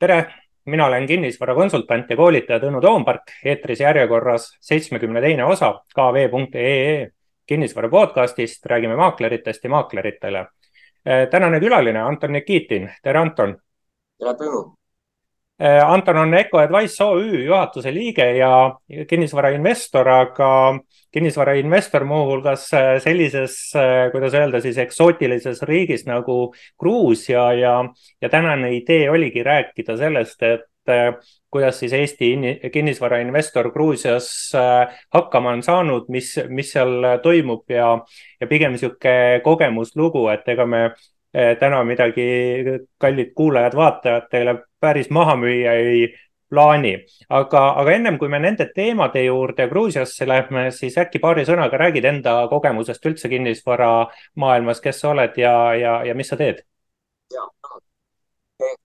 tere, mina olen kinnisvarakonsultant ja koolitaja Tõnu Toompark, eetris järjekorras seitsmekümne teine osa kv.ee kinnisvara podcastist, räägime maakleritest ja maakleritele. tänane külaline Anton Nikitin, tere Anton. tere Tõnu. Anton on Eco Advice OÜ juhatuse liige ja kinnisvarainvestor, aga kinnisvarainvestor muuhulgas äh, sellises, äh, kuidas öelda siis eksootilises riigis nagu Gruusia ja, ja tänane idee oligi rääkida sellest, et kuidas siis Eesti kinnisvarainvestor Gruusias hakkama on saanud, mis, mis seal toimub ja, ja pigem niisugune kogemuslugu, et ega me täna midagi, kallid kuulajad-vaatajad, teile päris maha müüa ei plaani. aga, aga ennem kui me nende teemade juurde Gruusiasse lähme, siis äkki paari sõnaga räägid enda kogemusest üldse kinnisvaramaailmas, kes sa oled ja, ja, ja mis sa teed? ja,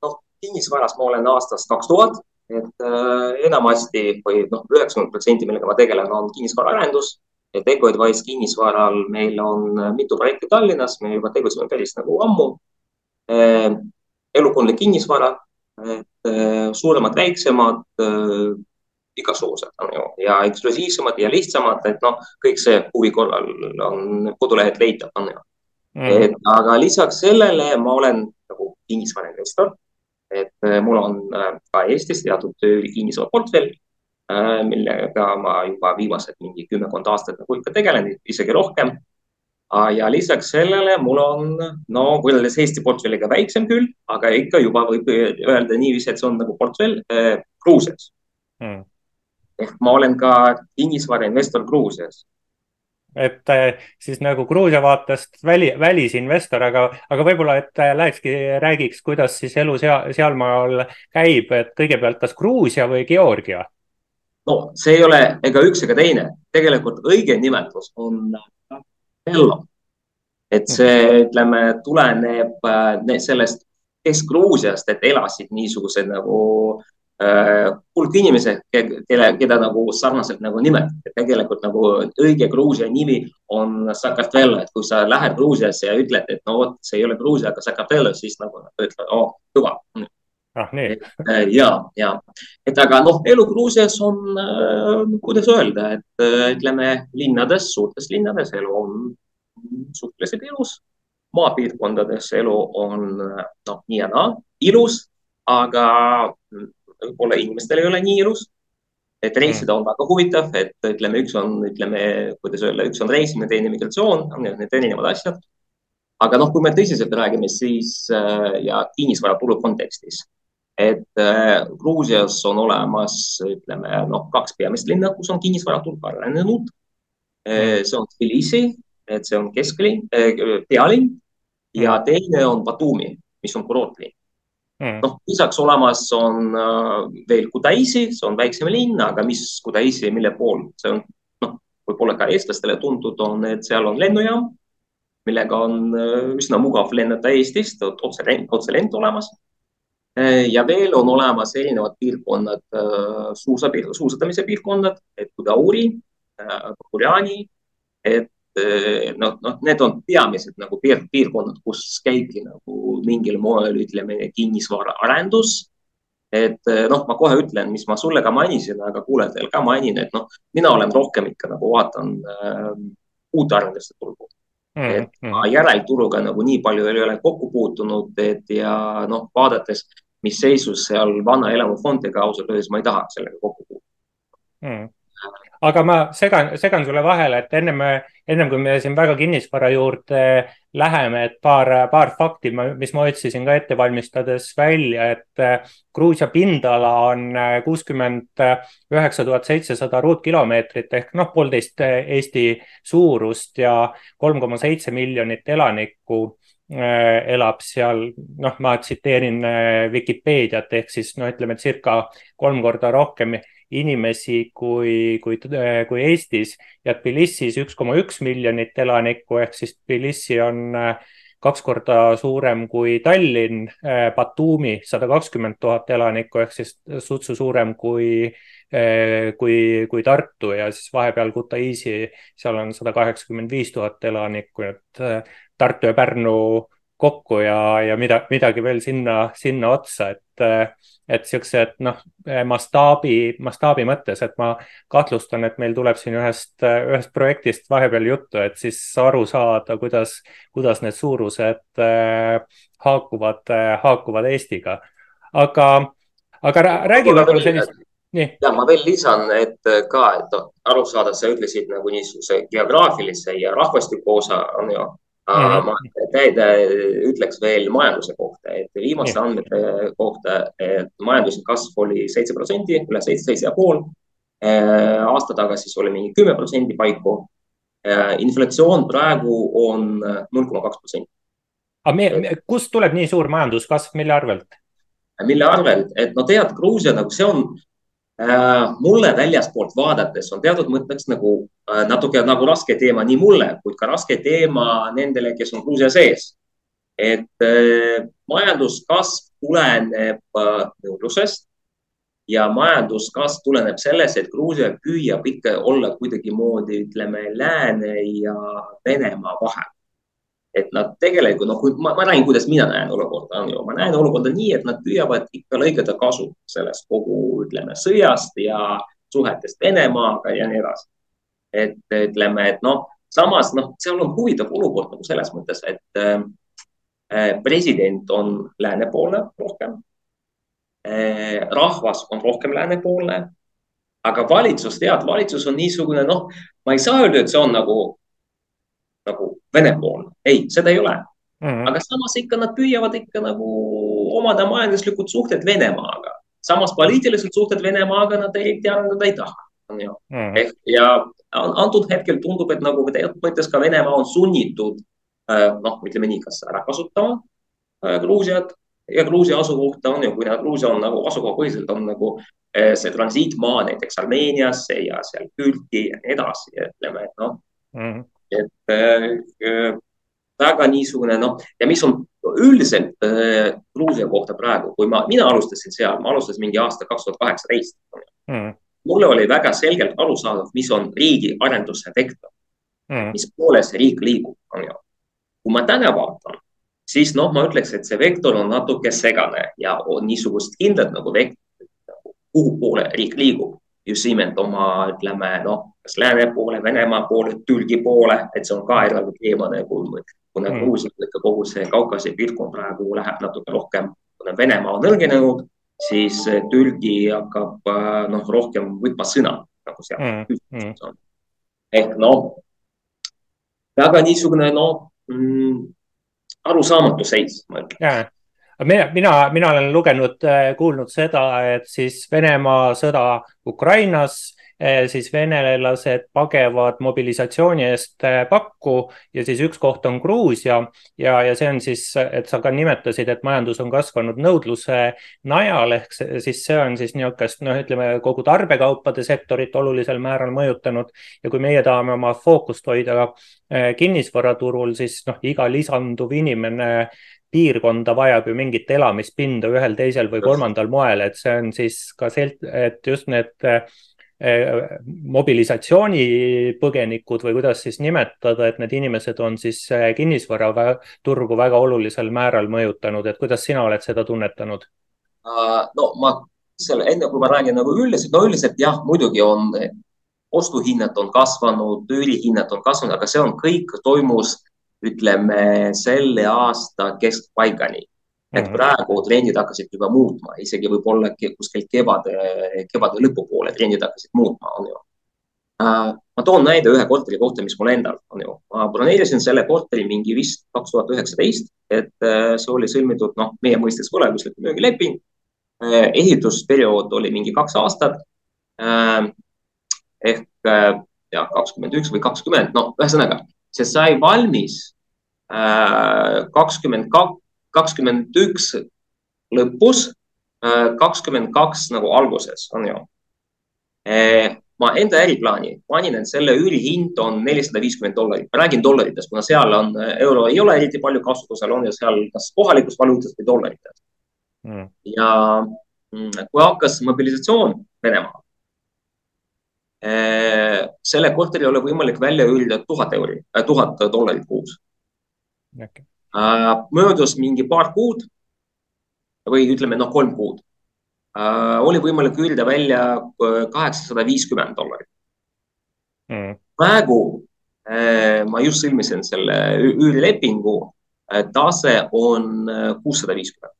noh, kinnisvaras ma olen aastast kaks tuhat, et äh, enamasti või noh, üheksakümmend protsenti, millega ma tegelen, on kinnisvaraarendus. Et Ecoadvice kinnisvaral meil on mitu projekti Tallinnas, me juba tegutseme päris nagu ammu. Äh,. elukondlik kinnisvara et äh, suuremad, väiksemad, äh, igasugused on ju. Ja eksklusiivsemad ja lihtsamad, et noh, kõik see huvi korral on kodulehelt leitav, on ju. Mm.. et aga lisaks sellele ma olen nagu kinnisvarainvestor, et äh, mul on ka Eestis teatud kinnisvaraportfell, millega ma juba viimased mingi kümmekond aastat nagu ikka tegelen, isegi rohkem. Ja lisaks sellele mul on, no võrreldes Eesti portfelliga väiksem küll, aga ikka juba võib öelda niiviisi, et see on nagu portfell äh, Gruusias. Hmm.. ehk ma olen ka kinnisvarainvestor Gruusias. Et äh, siis nagu Gruusia vaatest väli, välisinvestor, aga, aga võib-olla, et äh, lähekski, räägiks, kuidas siis elu seal, sealmaal käib, et kõigepealt kas Gruusia või Georgia? No see ei ole ega üks ega teine, tegelikult õige nimetus on ellu. et see, ütleme, tuleneb äh, sellest Kesk-Gruusiast, et elasid niisugused nagu äh, hulk inimesi, kelle, keda nagu sarnaselt nagu nimetati. tegelikult nagu õige Gruusia nimi on Sakartvelo, et kui sa lähed Gruusiasse ja ütled, et no vot, see ei ole Gruusia, aga Sakartvelo, siis nagu nad ütlevad, oo, hüva ah, nii. Äh, ja, ja, et aga noh, elu Gruusias on äh,, kuidas öelda, et äh, ütleme linnades, suurtes linnades elu on suhteliselt ilus. maapiirkondades elu on noh, nii ja naa ilus, aga võib-olla inimestel ei ole nii ilus. et reisida on väga huvitav, et ütleme, üks on, ütleme, kuidas öelda, üks on reisimine, teine migratsioon, need erinevad asjad. aga noh, kui me tõsiselt räägime, siis ja kinnisvaraturu kontekstis, et äh, Gruusias on olemas, ütleme noh, kaks peamist linna, kus on kinnisvaraturg arenenud. see on Tbilisi et see on kesklinn, äh, pealinn. Ja mm. teine on Batumi, mis on kurortlinn mm.. noh, lisaks olemas on äh, veel Kutaisi, see on väiksem linn, aga mis Kutaisi, mille pool, see on? Noh, võib-olla ka eestlastele tuntud on, et seal on lennujaam, millega on äh, üsna mugav lennata Eestist, otse, otse lend olemas ja veel on olemas erinevad piirkonnad, suusa, suusatamise piirkonnad, et Kudauri, Burjani, et noh, noh, need on peamised nagu piir, piirkonnad, kus käibki nagu mingil moel, ütleme, kinnisvaraarendus. et noh, ma kohe ütlen, mis ma sulle ka mainisin, aga kuulajatele ka mainin, et noh, mina olen rohkem ikka nagu vaatan äh, uute arenduste turgu mm. -hmm. et ma järelturuga nagu nii palju ei ole kokku puutunud, et ja noh, vaadates, mis seisus seal vana elamufondidega ausalt öeldes ma ei tahaks sellega kokku puutuda. Mm. Aga ma segan, segan sulle vahele, et ennem, ennem kui me siin väga kinnisvara juurde läheme, et paar, paar fakti, mis ma otsisin ka ette valmistades välja, et äh, Gruusia pindala on äh, kuuskümmend üheksa tuhat seitsesada ruutkilomeetrit ehk noh, poolteist Eesti suurust ja kolm koma seitse miljonit elanikku elab seal, noh, ma tsiteerin Vikipeediat ehk siis no ütleme, circa kolm korda rohkem inimesi kui, kui, kui Eestis ja Tbilisis üks koma üks miljonit elanikku ehk siis Tbilisi on äh, kaks korda suurem kui Tallinn, äh, Batumi sada kakskümmend tuhat elanikku ehk siis sutsu suurem kui, äh, kui, kui Tartu ja siis vahepeal Kutaisi, seal on sada kaheksakümmend viis tuhat elanikku, et Tartu ja Pärnu kokku ja, ja mida, midagi veel sinna, sinna otsa, et, et siuksed noh, mastaabi, mastaabi mõttes, et ma kahtlustan, et meil tuleb siin ühest, ühest projektist vahepeal juttu, et siis aru saada, kuidas, kuidas need suurused haakuvad, haakuvad Eestiga. aga, aga räägi võib-olla sellist ja ma veel lisan, et ka, et aru saada, sa ütlesid nagu niisuguse geograafilise ja rahvastiku osa on ju aga ma ütleks veel majanduse kohta, et viimaste andmete kohta, et majanduse kasv oli seitse protsenti, üle seitse, seitse ja pool. Äh, aasta tagasi siis oli mingi kümme protsenti paiku. Äh, inflatsioon praegu on null koma kaks protsenti. aga kust tuleb nii suur majanduskasv, mille arvelt? mille arvelt, et no tead, Gruusia nagu see on mulle väljaspoolt vaadates on teatud mõtteks nagu äh, natuke nagu raske teema nii mulle, kuid ka raske teema nendele, kes on Gruusia sees. et äh, majanduskasv tuleneb nõudlusest ja majanduskasv tuleneb sellest, et Gruusia püüab ikka olla kuidagimoodi, ütleme, Lääne ja Venemaa vahel et nad tegelikult, noh, ma, ma räägin, kuidas mina näen olukorda, on ju, ma näen olukorda nii, et nad püüavad ikka lõigata kasu sellest kogu, ütleme, sõjast ja suhetest Venemaaga ja nii edasi. et ütleme, et noh, samas noh, seal on huvitav olukord nagu selles mõttes, et äh, president on läänepoolne rohkem äh,. rahvas on rohkem läänepoolne. aga valitsus, tead, valitsus on niisugune, noh, ma ei saa öelda, et see on nagu nagu Vene-poolne. ei, seda ei ole mm. -hmm. aga samas ikka nad püüavad ikka nagu omada majanduslikud suhted Venemaaga. samas poliitilised suhted Venemaaga nad eriti arendada ei taha. mm. -hmm. ehk ja antud hetkel tundub, et nagu teatud mõttes ka Venemaa on sunnitud äh, noh, ütleme nii, kas ära kasutama äh, Gruusiat ja Gruusia asukohta on ju, kui Gruusia on nagu asukohapõhiselt on nagu äh, see transiitmaa näiteks Armeeniasse ja seal Türki ja nii edasi, ütleme, et noh mm -hmm et äh, väga niisugune noh, ja mis on üldiselt äh, Gruusia kohta praegu, kui ma, mina alustasin seal, ma alustasin mingi aasta kaks tuhat kaheksateist mm.. mulle oli väga selgelt arusaadav, mis on riigi arenduse vektor mm., mis poole see riik liigub, on ju. kui ma täna vaatan, siis noh, ma ütleks, et see vektor on natuke segane ja on niisugust kindlat nagu vektorit, kuhu poole riik liigub just nimelt oma, ütleme noh, kas lääne poole, Venemaa poole, Türgi poole, et see on ka eraldi teema nagu, kuna mm. Gruusia ikka kogu see Kaukasi piirkond praegu läheb natuke rohkem, kuna Venemaa on nõrgenenud, siis Türgi hakkab noh, rohkem võtma sõna nagu seal mm. mm. ehk noh, väga niisugune noh mm, arusaamatu seis, ma ütleks yeah mina, mina, mina olen lugenud, äh, kuulnud seda, et siis Venemaa sõda Ukrainas, äh, siis venelased pagevad mobilisatsiooni eest äh, pakku ja siis üks koht on Gruusia ja, ja see on siis, et sa ka nimetasid, et majandus on kasvanud nõudluse najal ehk siis see on siis niisugust, noh, ütleme kogu tarbekaupade sektorit olulisel määral mõjutanud. Ja kui meie tahame oma fookust hoida kinnisvaraturul, siis noh, iga lisanduv inimene piirkonda vajab ju mingit elamispinda ühel, teisel või kolmandal moel, et see on siis ka sel-, et just need eh, mobilisatsioonipõgenikud või kuidas siis nimetada, et need inimesed on siis eh, kinnisvaraturgu väga olulisel määral mõjutanud, et kuidas sina oled seda tunnetanud? no ma selle, enne kui ma räägin nagu üldiselt, no üldiselt jah, muidugi on ostuhinnad on kasvanud, üürihinnad on kasvanud, aga see on kõik toimus ütleme selle aasta keskpaigani. et mhm. praegu trendid hakkasid juba muutma, isegi võib-olla kuskil kevade, kevade lõpupoole trendid hakkasid muutma, on ju. Äh, ma toon näide ühe korteri kohta, mis mul endal on ju. ma broneerisin selle korteri mingi vist kaks tuhat üheksateist, et äh, see oli sõlmitud, noh, meie mõistes võlaõiguslik müügileping. Äh, ehitusperiood oli mingi kaks aastat. ehk ja kakskümmend üks või kakskümmend, no ühesõnaga see sai valmis kakskümmend kaks, kakskümmend üks lõpus, äh, kakskümmend kaks nagu alguses, on ju. Äh, ma enda äriplaani panin, et selle üürihind on nelisada viiskümmend dollarit, ma räägin dollaritest, kuna seal on euro ei ole eriti palju kasutusel, on ju seal kas kohalikus valuutas või dollarites. Mm.. ja mm, kui hakkas mobilisatsioon Venemaal selle korteri ei ole võimalik välja üürida tuhat euri, eh, tuhat dollarit kuus okay.. möödus mingi paar kuud või ütleme, noh, kolm kuud. oli võimalik üürida välja kaheksasada viiskümmend dollarit mm.. praegu ma just sõlmisin selle üürilepingu, tase on kuussada viiskümmend.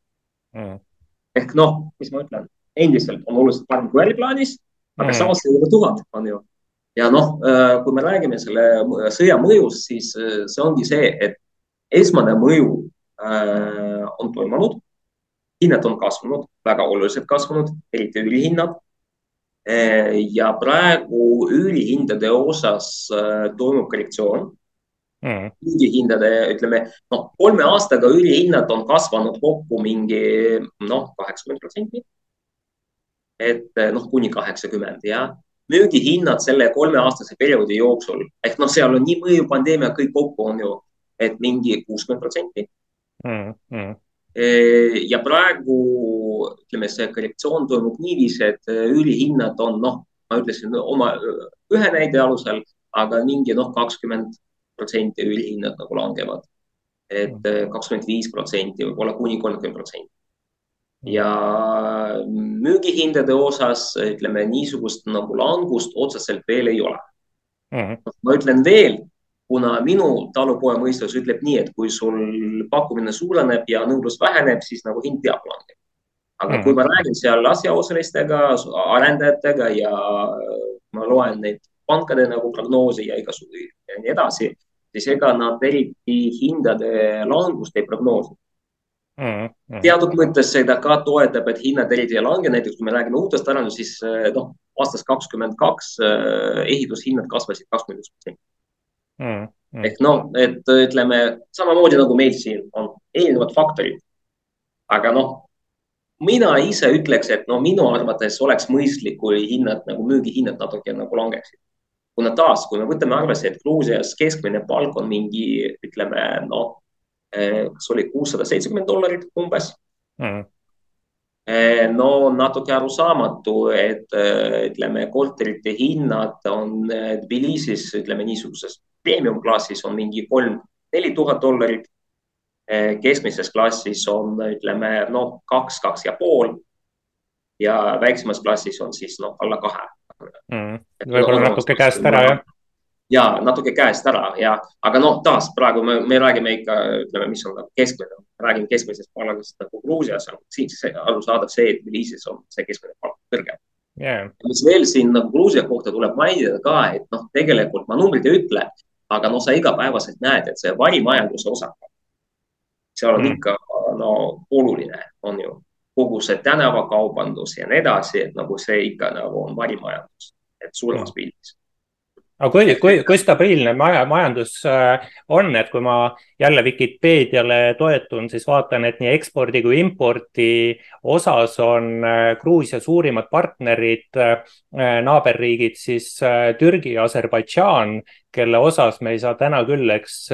Mm. ehk noh, mis ma ütlen, endiselt on oluliselt parem kui äriplaanis, aga mm. samas ei ole tuhat, on ju ja noh, äh, kui me räägime selle sõja mõjust, siis äh, see ongi see, et esmane mõju äh, on toimunud. hinnad on kasvanud, väga oluliselt kasvanud, eriti üürihinnad. ja praegu üürihindade osas toimub korrektsioon mm.. üürihindade, ütleme, noh, kolme aastaga üürihinnad on kasvanud kokku mingi noh, kaheksakümmend protsenti. et noh, kuni kaheksakümmend ja müügihinnad selle kolmeaastase perioodi jooksul ehk noh, seal on nii mõju pandeemia kõik kokku on ju, et mingi kuuskümmend protsenti. Mm, mm. E, ja praegu ütleme, see korrektsioon toimub niiviisi, et üürihinnad on noh, ma ütlesin oma ühe näide alusel, aga mingi noh, kakskümmend protsenti üürihinnad nagu langevad. et mm. kakskümmend viis protsenti, võib-olla kuni kolmkümmend protsenti ja müügihindade osas ütleme niisugust nagu langust otseselt veel ei ole mm. -hmm. ma ütlen veel, kuna minu talupoja mõistus ütleb nii, et kui sul pakkumine suureneb ja nõudlus väheneb, siis nagu hind peab langema. aga mm -hmm. kui ma räägin seal asjaosalistega, arendajatega ja ma loen neid pankade nagu prognoose ja igasugu ja nii edasi, siis ega nad eriti hindade langust ei prognoosi Mm, mm. teatud mõttes seda ka toetab, et hinnad eriti ei lange, näiteks kui me räägime uutest arendustest, siis eh, noh, aastast kakskümmend kaks eh, ehitushinnad kasvasid kakskümmend üks protsenti. Mm, ehk noh, et ütleme samamoodi nagu meil siin on erinevad faktorid. aga noh, mina ise ütleks, et no minu arvates oleks mõistlik, kui hinnad nagu müügihinnad natuke nagu langeksid. kuna taas, kui me võtame arvesse, et Gruusias keskmine palk on mingi, ütleme noh Eh, kas oli kuussada seitsekümmend dollarit umbes mm. no natuke arusaamatu, et ütleme, korterite hinnad on Tbilisis, ütleme niisuguses premium klassis on mingi kolm-neli tuhat dollarit. keskmises klassis on, ütleme noh, kaks, kaks ja pool. ja väiksemas klassis on siis noh, alla kahe. Mm.. võib-olla no, natuke käest ära jah? Ja natuke käest ära ja, aga noh, taas praegu me, me räägime ikka, ütleme, mis on nagu keskmine, räägime keskmisest palgast nagu Gruusias, siin siis arusaadav see, et Tbilisis on see keskmine palk kõrgem. Yeah.. mis veel siin nagu Gruusia kohta tuleb mainida ka, et noh, tegelikult ma numbrit ei ütle, aga noh, sa igapäevaselt näed, et see varimajanduse osakaal, seal on mm. ikka no oluline, on ju, kogu see tänavakaubandus ja nii edasi, et nagu see ikka nagu on varimajandus, et suuremas mm. pildis aga kui, kui, kui stabiilne maja, majandus äh, on, et kui ma jälle Vikipeediale toetun, siis vaatan, et nii ekspordi kui impordi osas on äh, Gruusia suurimad partnerid, äh, naaberriigid siis Türgi ja Aserbaidžaan, kelle osas me ei saa täna küll, eks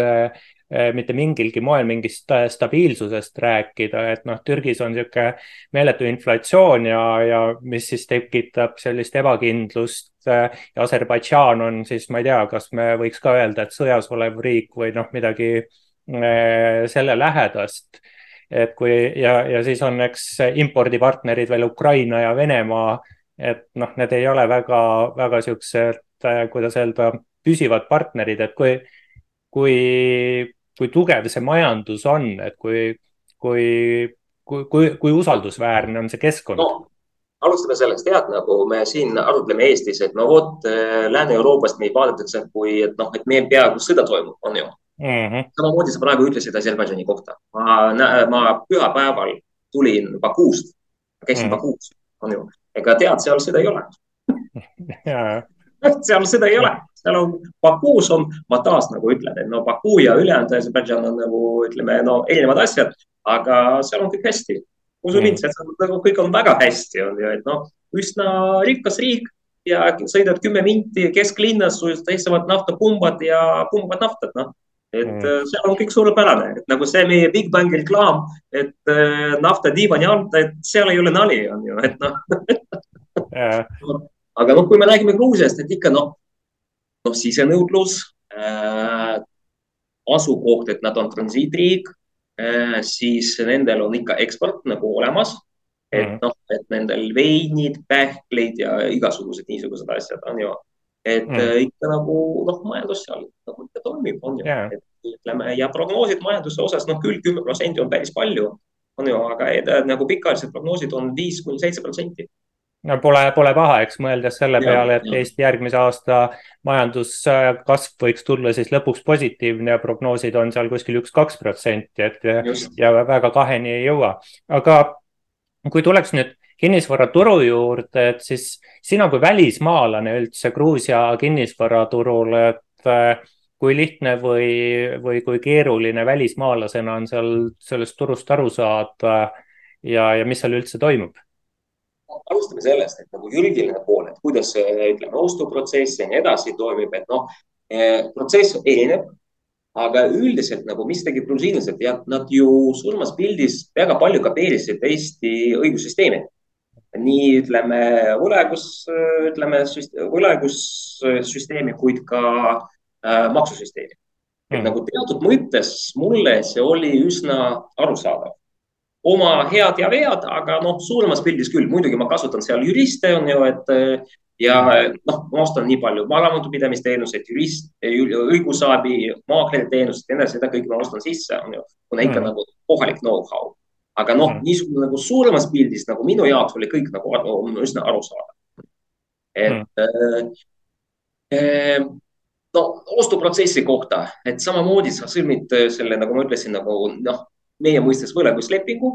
mitte mingilgi moel mingist stabiilsusest rääkida, et noh, Türgis on niisugune meeletu inflatsioon ja, ja mis siis tekitab sellist ebakindlust ja Aserbaidžaan on siis, ma ei tea, kas me võiks ka öelda, et sõjas olev riik või noh, midagi äh, selle lähedast. et kui ja, ja siis on, eks impordipartnerid veel Ukraina ja Venemaa, et noh, need ei ole väga, väga siuksed, kuidas öelda, püsivad partnerid, et kui kui kui tugev see majandus on, et kui, kui, kui, kui, kui usaldusväärne on see keskkond no.? Alustame sellest, tead, nagu me siin arutleme Eestis, et no vot äh, Lääne-Euroopast meid vaadatakse kui, et noh, et meil peaaegu sõda toimub, on ju mm -hmm.. samamoodi sa praegu ütlesid Aserbaidžani kohta. ma, ma pühapäeval tulin Bakuust, käisin mm -hmm. Bakuus, on ju, ega tead, seal sõda ei ole seal seda ei ole, seal on, Bakuus on, ma taas nagu ütlen, et no Baku ja ülejäänud Aserbaidžan on nagu ütleme, no erinevad asjad, aga seal on kõik hästi. Usu mind mm., seal nagu kõik on väga hästi, on ju, et noh, üsna rikas riik ja sõidad kümme minti kesklinnas, sul seisavad naftapumbad ja pumbavad naftat, noh et mm. Äh, seal on kõik suurepärane, et nagu see meie Big Bangi reklaam, et äh, nafta diivani alt, et seal ei ole nali, on ju, et noh yeah. aga noh, kui me räägime Gruusiast, et ikka noh, noh sisenõudlus äh,, asukoht, et nad on transiitriik siis nendel on ikka eksport nagu olemas. et mm. noh, et nendel veinid, pähklid ja igasugused niisugused asjad on ju. et mm. ikka nagu noh, majandus seal nagu ikka toimib, on ju yeah., et ütleme ja prognoosid majanduse osas, noh küll kümme protsenti on päris palju, on ju, aga nagu pikaajalised prognoosid on viis kuni seitse protsenti no pole, pole paha, eks mõeldes selle ja, peale, et ja. Eesti järgmise aasta majanduskasv võiks tulla siis lõpuks positiivne ja prognoosid on seal kuskil üks-kaks protsenti, et Just. ja väga kaheni ei jõua. aga kui tuleks nüüd kinnisvaraturu juurde, et siis sina kui välismaalane üldse Gruusia kinnisvaraturul, et äh, kui lihtne või, või kui keeruline välismaalasena on seal sellest turust aru saada ja, ja mis seal üldse toimub? Alustame sellest, et nagu juriidiline pool, et kuidas ütleme, ostuprotsess ja nii edasi toimib, et noh, eh, protsess erineb. aga üldiselt nagu, mis tegi grusiinlased ja nad ju surmas pildis väga palju kapeerisid Eesti õigussüsteemi. nii ütleme, võlaõigus, ütleme võlaõigussüsteemi, kuid ka äh, maksusüsteemi. et mm. nagu teatud mõttes mulle see oli üsna arusaadav oma head ja vead, aga noh, suuremas pildis küll, muidugi ma kasutan seal juriste, on ju, et ja noh, ma ostan nii palju raamatupidamisteenuseid, jurist, õigusabi, maakleri teenused ja nii edasi, seda kõike ma ostan sisse, on ju, kuna ikka mm. nagu kohalik know-how. aga noh mm., niisugune nagu suuremas pildis nagu minu jaoks oli kõik nagu üsna arusaadav. et mm. äh, no ostuprotsessi kohta, et samamoodi sa sõlmid selle, nagu ma ütlesin, nagu noh, meie mõistes võlaõiguslepingu.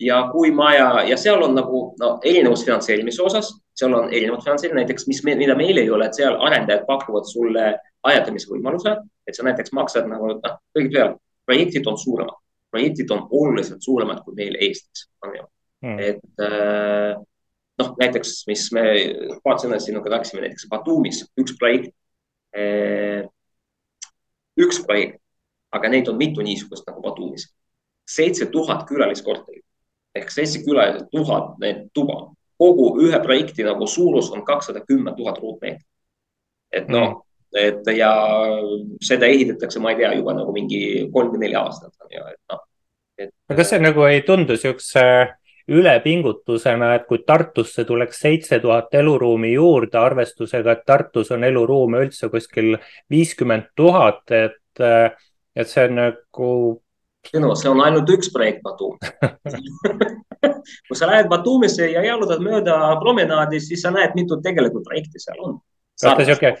ja kui maja ja seal on nagu no, erinevus finantseerimise osas, seal on erinevad finantseerimine, näiteks mis, mida meil ei ole, et seal arendajad pakuvad sulle ajendamise võimaluse, et sa näiteks maksad nagu noh, kõigepealt projektid on suuremad, projektid on oluliselt suuremad kui meil Eestis, on ju mm.. et äh, noh, näiteks, mis me sõna sinuga rääkisime, näiteks Batumis üks projekt. üks projekt aga neid on mitu niisugust nagu Batumis. seitse tuhat külaliskorterit ehk seitse külalist, tuhat tuba. kogu ühe projekti nagu suurus on kakssada kümme tuhat ruutmeetrit. et noh et ja seda ehitatakse, ma ei tea, juba nagu mingi kolm või neli aastat on ju, et noh. aga kas see nagu ei tundu siukse ülepingutusena, et kui Tartusse tuleks seitse tuhat eluruumi juurde arvestusega, et Tartus on eluruume üldse kuskil viiskümmend tuhat, et et see on nagu. no see on ainult üks projekt Batum kui sa lähed Batumisse ja jalutad mööda promenaadi, siis sa näed, mitu tegelikult projekti seal on. Okay.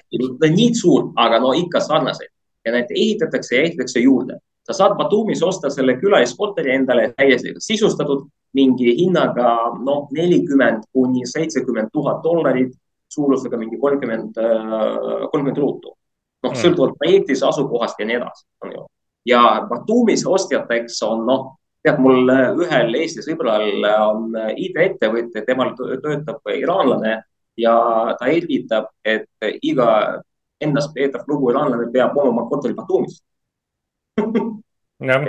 nii suur, aga no ikka sarnaseid ja need ehitatakse ja ehitatakse juurde. sa saad Batumis osta selle külaliskorteri endale täiesti sisustatud mingi hinnaga noh, nelikümmend kuni seitsekümmend tuhat dollarit, suurusega mingi kolmkümmend, kolmkümmend ruutu noh mm., sõltuvalt projektis, asukohast ja nii edasi, on ju. ja Batumis ostjateks on noh, tead, mul ühel Eesti sõbral on IT-ettevõte, temal töötab iraanlane ja ta eelvitab, et iga ennast peetav lugu iraanlane peab omama korteri Batumis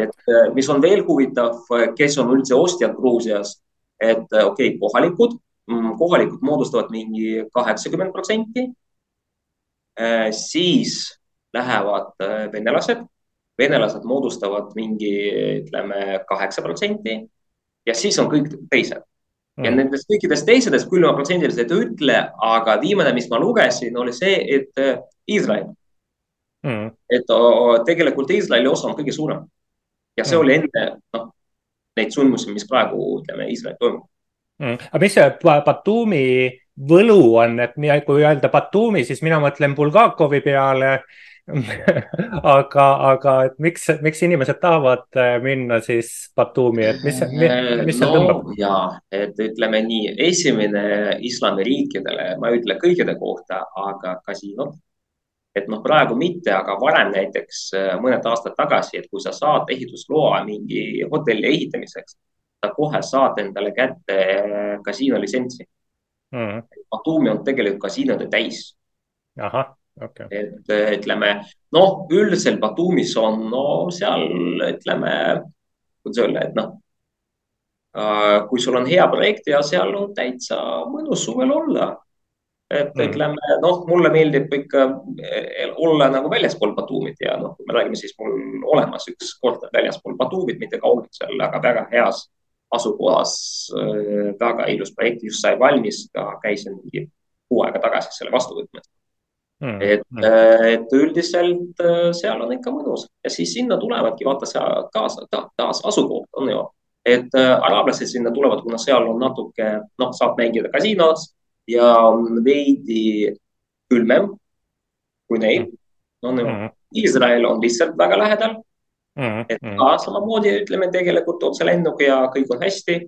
et mis on veel huvitav, kes on üldse ostjad Gruusias, et okei okay,, kohalikud, mm, kohalikud moodustavad mingi kaheksakümmend protsenti Äh, siis lähevad äh, venelased, venelased moodustavad mingi, ütleme, kaheksa protsenti. Ja siis on kõik teised. Mm.. ja nendest kõikidest teistest külmaprotsendiliselt ei ütle, aga viimane, mis ma lugesin, oli see, et äh, Iisrael. Mm.. et tegelikult Iisraeli osa on kõige suurem. Ja see mm. oli enne, noh, neid sündmusi, mis praegu, ütleme, Iisrael toimub. Mm.. aga mis see Batumi võlu on, et kui öelda Batumi, siis mina mõtlen Bulgakovi peale aga, aga et miks, miks inimesed tahavad äh, minna siis Batumi, et mis, mis seal no, tõmbab? ja, et ütleme nii, esimene islamiriikidele, ma ei ütle kõikide kohta, aga kasiinod. et noh, praegu mitte, aga varem näiteks äh, mõned aastad tagasi, et kui sa saad ehitusloa mingi hotelli ehitamiseks, sa kohe saad endale kätte äh, kasiino litsentsi mm.. Batumi on tegelikult kasiinode täis. ahah, okei okay.. et ütleme, noh, üldiselt Batumis on no seal ütleme, kuidas öelda, et noh äh, kui sul on hea projekt ja seal on täitsa mõnus suvel olla. et mm. ütleme, noh, mulle meeldib ikka eh, olla nagu väljaspool Batumit ja noh, kui me räägime, siis mul olemas üks korter väljaspool Batumit, mitte kaugel seal, aga väga heas asukohas. Eh, väga ilus projekt just sai valmis, käisin mingi kuu aega tagasi selle vastu võtmas mm.. et mm., et üldiselt seal on ikka mõnus ja siis sinna tulevadki vaata seal kaasa ta,, taas asukoht on ju. et araablased sinna tulevad, kuna seal on natuke, noh, saab mängida kasiinos ja on veidi külmem kui neil no,. Mm -hmm. Iisrael on lihtsalt väga lähedal mm. -hmm. et ka samamoodi ütleme tegelikult otselennuga ja kõik on hästi.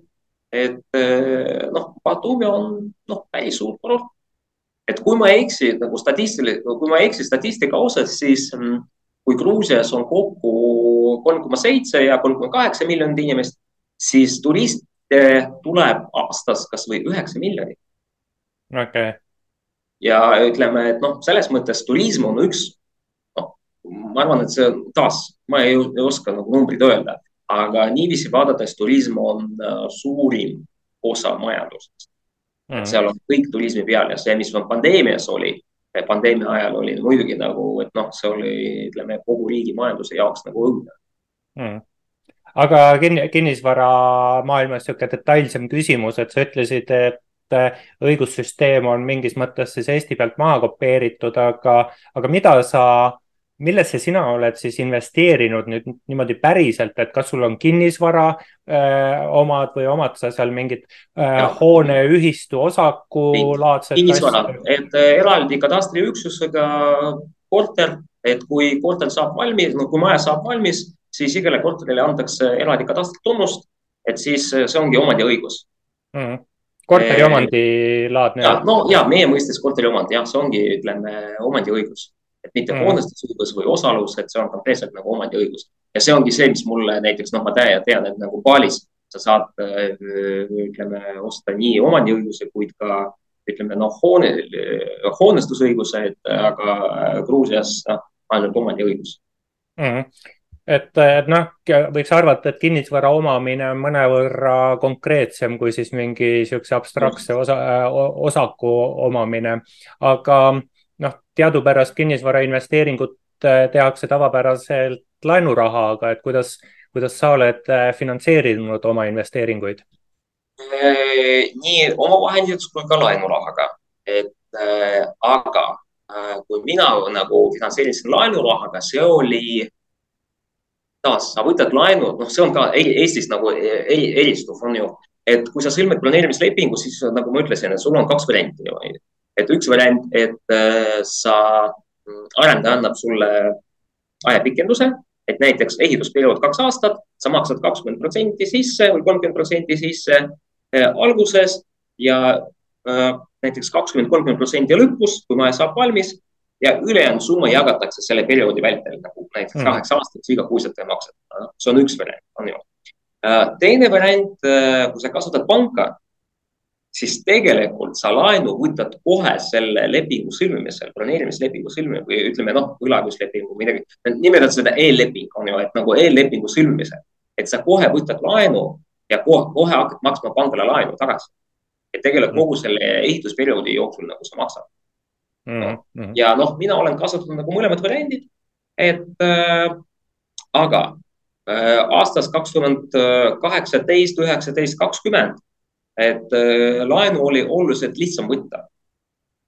et eh, noh, Batumi on noh, päris suur kurort. et kui ma ei eksi nagu statistiliselt, kui ma ei eksi statistika osas, siis mm, kui Gruusias on kokku kolm koma seitse ja kolm koma kaheksa miljonit inimest, siis turiste tuleb aastas kasvõi üheksa miljonit okay.. ja ütleme, et noh, selles mõttes turism on üks, ma arvan, et see taas, ma ei, ei oska nagu numbrid öelda, aga niiviisi vaadates turism on uh, suurim osa majandusest. Mm.. seal on kõik turismi peal ja see, mis pandeemias oli, pandeemia ajal oli muidugi nagu, et noh, see oli, ütleme kogu riigi majanduse jaoks nagu õudne mm aga kinnisvara maailmas niisugune detailsem küsimus, et sa ütlesid, et et õigussüsteem on mingis mõttes siis Eesti pealt maha kopeeritud, aga, aga mida sa, millesse sina oled siis investeerinud nüüd niimoodi päriselt, et kas sul on kinnisvara äh, omad või omad sa seal mingit äh, hooneühistu osaku laadset kinnisvara, et äh, eraldi katastriüksusega korter, et kui korter saab valmis, no kui maja saab valmis, siis igale korterile antakse eraldi katastritunnust, et siis see ongi omandiõigus mm. -hmm korteriomandilaadne. no ja meie mõistes korteriomand, jah, see ongi, ütleme, omandiõigus, et mitte mm. hoonestusõigus või osalus, et see on konkreetselt nagu omandiõigus ja see ongi see, mis mulle näiteks noh, ma tean, tean, et nagu Balis sa saad, ütleme, osta nii omandiõiguse, kuid ka ütleme noh, hoone, hoonestusõiguse, et aga Gruusias noh, ainult omandiõigus mm. -hmm et, et noh, võiks arvata, et kinnisvara omamine on mõnevõrra konkreetsem kui siis mingi niisuguse abstraktse osa, osaku omamine. aga noh, teadupärast kinnisvara investeeringut tehakse tavapäraselt laenurahaga, et kuidas, kuidas sa oled finantseerinud oma investeeringuid? nii omavahenditeks kui ka laenurahaga, et äh, aga äh, kui mina nagu finantseerisin laenurahaga, see oli taas, sa võtad laenu, noh, see on ka Eestis nagu eri, eristuv on ju, et kui sa sõlmid planeerimislepingu, siis nagu ma ütlesin, et sul on kaks varianti. Et üks variant, et äh, sa, mm, arendaja annab sulle ajapikenduse, et näiteks ehitusperiood kaks aastat, sa maksad kakskümmend protsenti sisse või kolmkümmend protsenti sisse äh, alguses ja äh, näiteks kakskümmend, kolmkümmend protsenti lõpus, kui maja saab valmis ja ülejäänud summa jagatakse selle perioodi vältel nagu näiteks mm. kaheksa aastaks igakuiselt maksad. see on üks variant, on ju. Teine variant, kui sa kasutad panka, siis tegelikult sa laenu võtad kohe selle lepingu sõlmimisel, planeerimislepingu sõlmimisel või ütleme noh, võlaõiguslepingu midagi, nimetad seda eelleping on ju, et nagu eellepingu sõlmimisel, et sa kohe võtad laenu ja kohe, kohe hakkad maksma pangale laenu tagasi. et tegelikult kogu selle ehitusperioodi jooksul nagu sa maksad mm. -hmm. ja noh, mina olen kasutanud nagu mõlemad variandid, et äh, aga äh, aastast kakskümmend kaheksateist, üheksateist, kakskümmend, et äh, laenu oli oluliselt lihtsam võtta.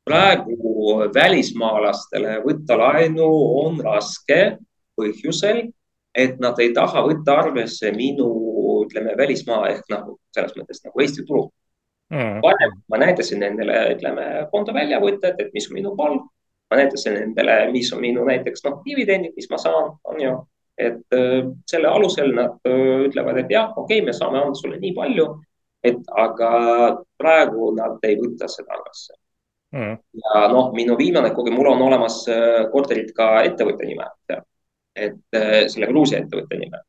praegu välismaalastele võtta laenu on raske põhjusel, et nad ei taha võtta arvesse minu, ütleme, välismaa ehk nagu selles mõttes nagu Eesti turu mm.. varem ma näitasin nendele, ütleme, konto väljavõtted, et mis on minu palk. ma näitasin nendele, mis on minu näiteks noh, dividendid, mis ma saan, on ju. et äh, selle alusel nad äh, ütlevad, et jah, okei okay,, me saame anda sulle nii palju, et aga praegu nad ei võta seda arvesse mm.. ja noh, minu viimane kogemus, mul on olemas äh, korterid ka ettevõtte nime, et selle Gruusia ettevõtte nime.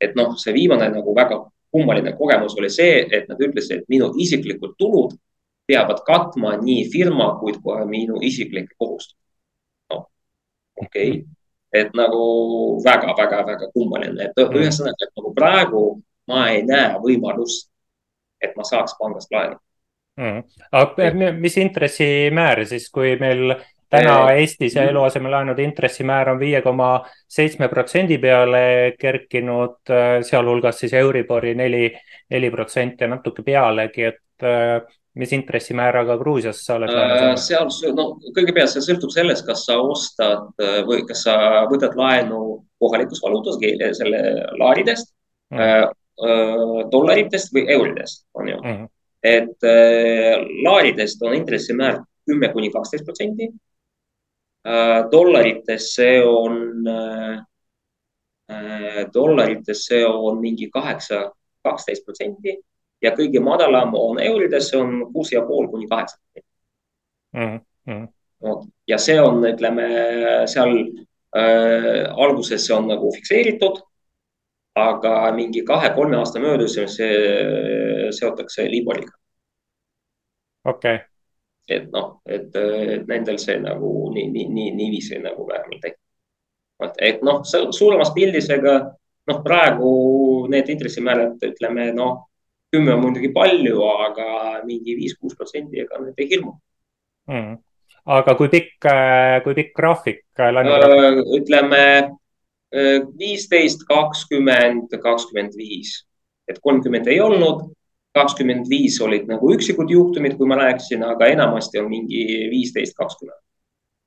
et noh, see viimane nagu väga kummaline kogemus oli see, et nad ütlesid, et minu isiklikud tulud peavad katma nii firma kui ka minu isiklikke kohustusi. noh, okei okay., et nagu väga-väga-väga kummaline, et mm. ühesõnaga, et nagu praegu ma ei näe võimalust, et ma saaks pangast laenu. Mm.. aga mis intressimäär siis, kui meil täna Eestis ja eluasemelaenude intressimäär on viie koma seitsme protsendi peale kerkinud, sealhulgas siis Euribori neli, neli protsenti ja natuke pealegi, et mis intressimääraga Gruusias sa oled laenu saanud? seal, no kõigepealt see sõltub sellest, kas sa ostad või kas sa võtad laenu kohalikus valuutas, selle laaridest mm., dollaritest või euridest, on ju mm. -hmm. et äh, laaridest on intressimäär kümme kuni kaksteist protsenti Äh, dollarites see on, äh, äh, dollarites see on mingi kaheksa, kaksteist protsenti ja kõige madalam on eurides, see on kuus ja pool kuni kaheksa protsenti. Mhm, mhm. ja see on, ütleme seal äh, alguses see on nagu fikseeritud, aga mingi kahe-kolme aasta möödudes see seotakse Liboriga. okei okay et noh, et, nendel see nagu nii, nii, nii, niiviisi nagu vähemalt tekib. et, et noh, suuremas pildis, ega noh, praegu need intressimäärad, ütleme noh, kümme on muidugi palju, aga mingi viis-kuus protsenti, ega need ei hirmu mm.. aga kui pikk, kui pikk graafik? ütleme viisteist, kakskümmend, kakskümmend viis, et kolmkümmend ei olnud kakskümmend viis olid nagu üksikud juhtumid, kui ma rääkisin, aga enamasti on mingi viisteist, kakskümmend.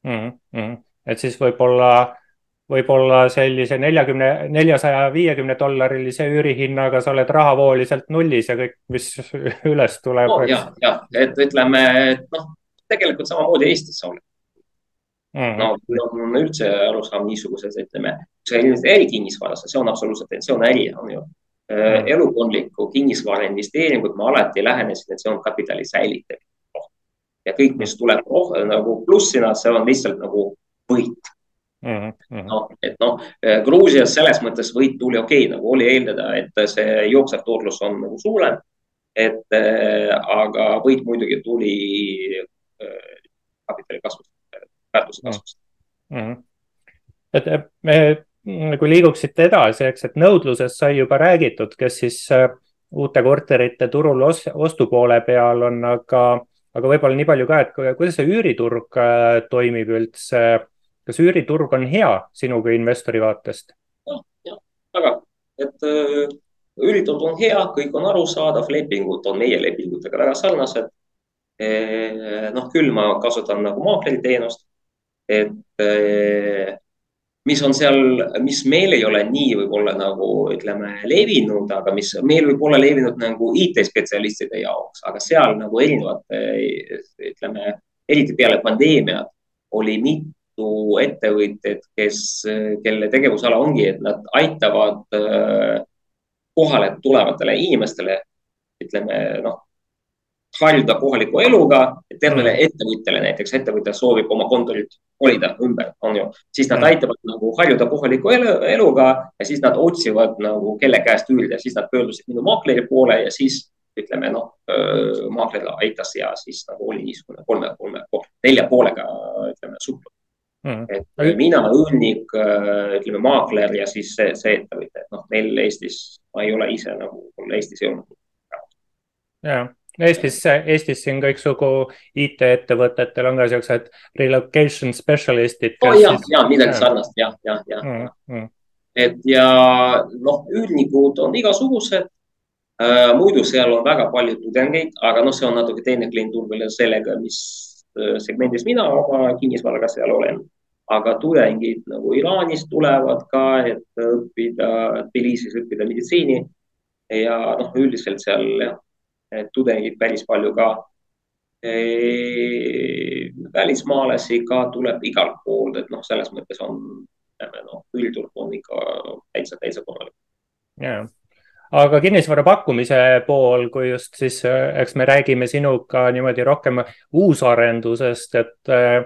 Mhm, mhm. et siis võib-olla, võib-olla sellise neljakümne, neljasaja viiekümne dollarilise üürihinnaga sa oled rahavooliselt nullis ja kõik, mis üles tuleb no,. ja, ja, et ütleme, et noh, tegelikult samamoodi Eestis sa oled mm. -hmm. no, on üldse arusaam niisuguses, ütleme, see ärikinnisvaras, see on absoluutselt, see on äri, on ju Äh, mm. elukondlikku kinnisvara investeeringut ma alati lähenesin, et see on kapitali säilitamine. ja kõik, mis tuleb oh, nagu plussina, see on lihtsalt nagu võit mm. -hmm. noh, et noh, äh, Gruusias selles mõttes võit tuli okei okay,, nagu oli eeldada, et see jooksev tootlus on nagu suurem. et äh, aga võit muidugi tuli äh, kapitali kasvust, väärtuse kasvust mm. -hmm. et me kui liiguksite edasi, eks, et nõudlusest sai juba räägitud, kes siis äh, uute korterite turul ostupoole peal on, aga, aga võib-olla nii palju ka, et kuidas see üüriturg äh, toimib üldse. kas üüriturg on hea sinu kui investori vaatest? jah, jah, väga, et äh, üüriturg on hea, kõik on arusaadav, lepingud on meie lepingutega väga sarnased. noh, küll ma kasutan nagu maakleri teenust, et mis on seal, mis meil ei ole nii võib-olla nagu ütleme levinud, aga mis meil võib olla levinud nagu IT-spetsialistide jaoks, aga seal nagu erinevate, ütleme, eriti peale pandeemiat oli mitu ettevõtjat, kes, kelle tegevusala ongi, et nad aitavad äh, kohale tulevatele inimestele, ütleme noh, harjuda kohaliku eluga, tervele mm. ettevõtjale näiteks, ettevõtja soovib oma kontorit kolida ümber, on ju, siis nad mm. aitavad nagu harjuda kohaliku elu, eluga ja siis nad otsivad nagu kelle käest üürida, siis nad pöördusid minu maakleri poole ja siis ütleme noh, maakler aitas ja siis nagu oli niisugune kolme, kolme, nelja poolega ütleme suhtlus mm.. et mina, üürnik, ütleme maakler ja siis see, see ettevõte, et noh, meil Eestis, ma ei ole ise nagu, mul Eestis ei olnud. jah Eestis, Eestis siin kõiksugu IT-ettevõtetel on ka siuksed relocation specialist'id. Oh, ja, ja midagi sarnast ja, ja, ja mm,. Mm. et ja noh, üürnikud on igasugused äh,. muidu seal on väga palju tudengeid, aga noh, see on natuke teine klientuur veel sellega, mis äh, segmendis mina oma kinnisvaraga seal olen. aga tudengid nagu Iraanist tulevad ka, et õppida, Tbilisis õppida meditsiini ja noh, üldiselt seal jah tudengid päris palju ka. välismaalasi ka tuleb igalt poolt, et noh, selles mõttes on, noh, üldturg on ikka täitsa, täitsa korralik. jaa aga kinnisvara pakkumise pool, kui just siis, eks me räägime sinuga niimoodi rohkem uusarendusest, et äh,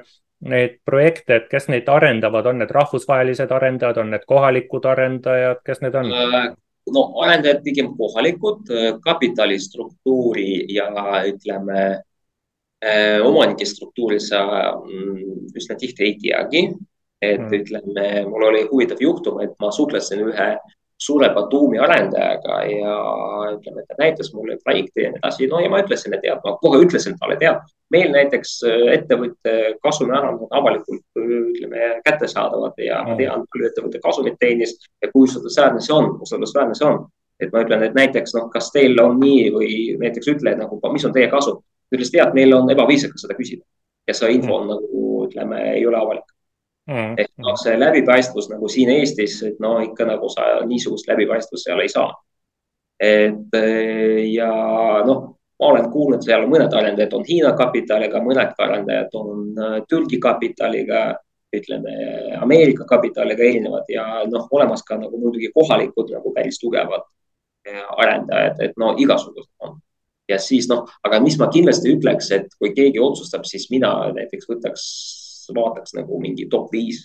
neid projekte, et kes neid arendavad, on need rahvusvahelised arendajad, on need kohalikud arendajad, kes need on? Äh, no arendajad pigem kohalikud, äh, kapitalistruktuuri ja ütleme äh, omanike struktuuri sa mm, üsna tihti ei teagi. et mm. ütleme, mul oli huvitav juhtum, et ma suhtlesin ühe suure Batumi arendajaga ja ütleme, et ta näitas mulle projekti ja nii edasi. no ja ma ütlesin, et tead, ma kohe ütlesin talle, tead, meil näiteks äh, ettevõtte kasumimäärad on avalikult, ütleme, kättesaadavad ja ma tean, palju ettevõte kasumit teenis ja kui usaldusväärne see on, usaldusväärne see on. et ma ütlen, et näiteks noh, kas teil on nii või näiteks ütle nagu, mis on teie kasum. ta ütles, tead, meil on ebaviisakas seda küsida ja see info on nagu, ütleme, ei ole avalik mm.. ehk noh, see läbipaistvus nagu siin Eestis, et no ikka nagu sa niisugust läbipaistvust seal ei saa. et eh, ja noh, ma olen kuulnud, seal mõned arendajad on Hiina kapitaliga, mõned arendajad on eh, Türgi kapitaliga, ütleme Ameerika kapitaliga erinevad ja noh, olemas ka nagu muidugi kohalikud nagu päris tugevad eh, arendajad, et no igasugused on ja siis noh, aga mis ma kindlasti ütleks, et kui keegi otsustab, siis mina näiteks võtaks vaataks nagu mingi top viis,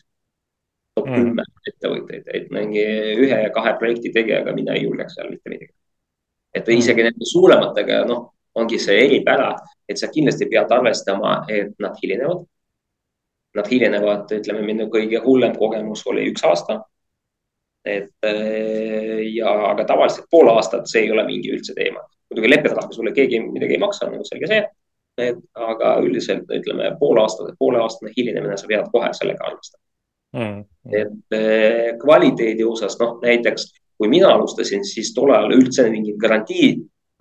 top mm. kümme mm. ettevõtteid, et mingi ühe ja kahe projekti tegijaga mina ei julgeks seal mitte midagi. et mm. isegi nende suurematega, noh, ongi see eripära, et sa kindlasti pead arvestama, et nad hilinevad. Nad hilinevad, ütleme, minu kõige hullem kogemus oli üks aasta. et ja, aga tavaliselt pool aastat, see ei ole mingi üldse teema. muidugi leppetrahvi sulle keegi midagi ei maksa, nagu selge see et aga üldiselt ütleme poolaastane, pooleaastane hilinemine, sa pead kohe sellega arvestama mm. -hmm. et eh, kvaliteedi osas, noh näiteks kui mina alustasin, siis tol ajal üldse mingit garantii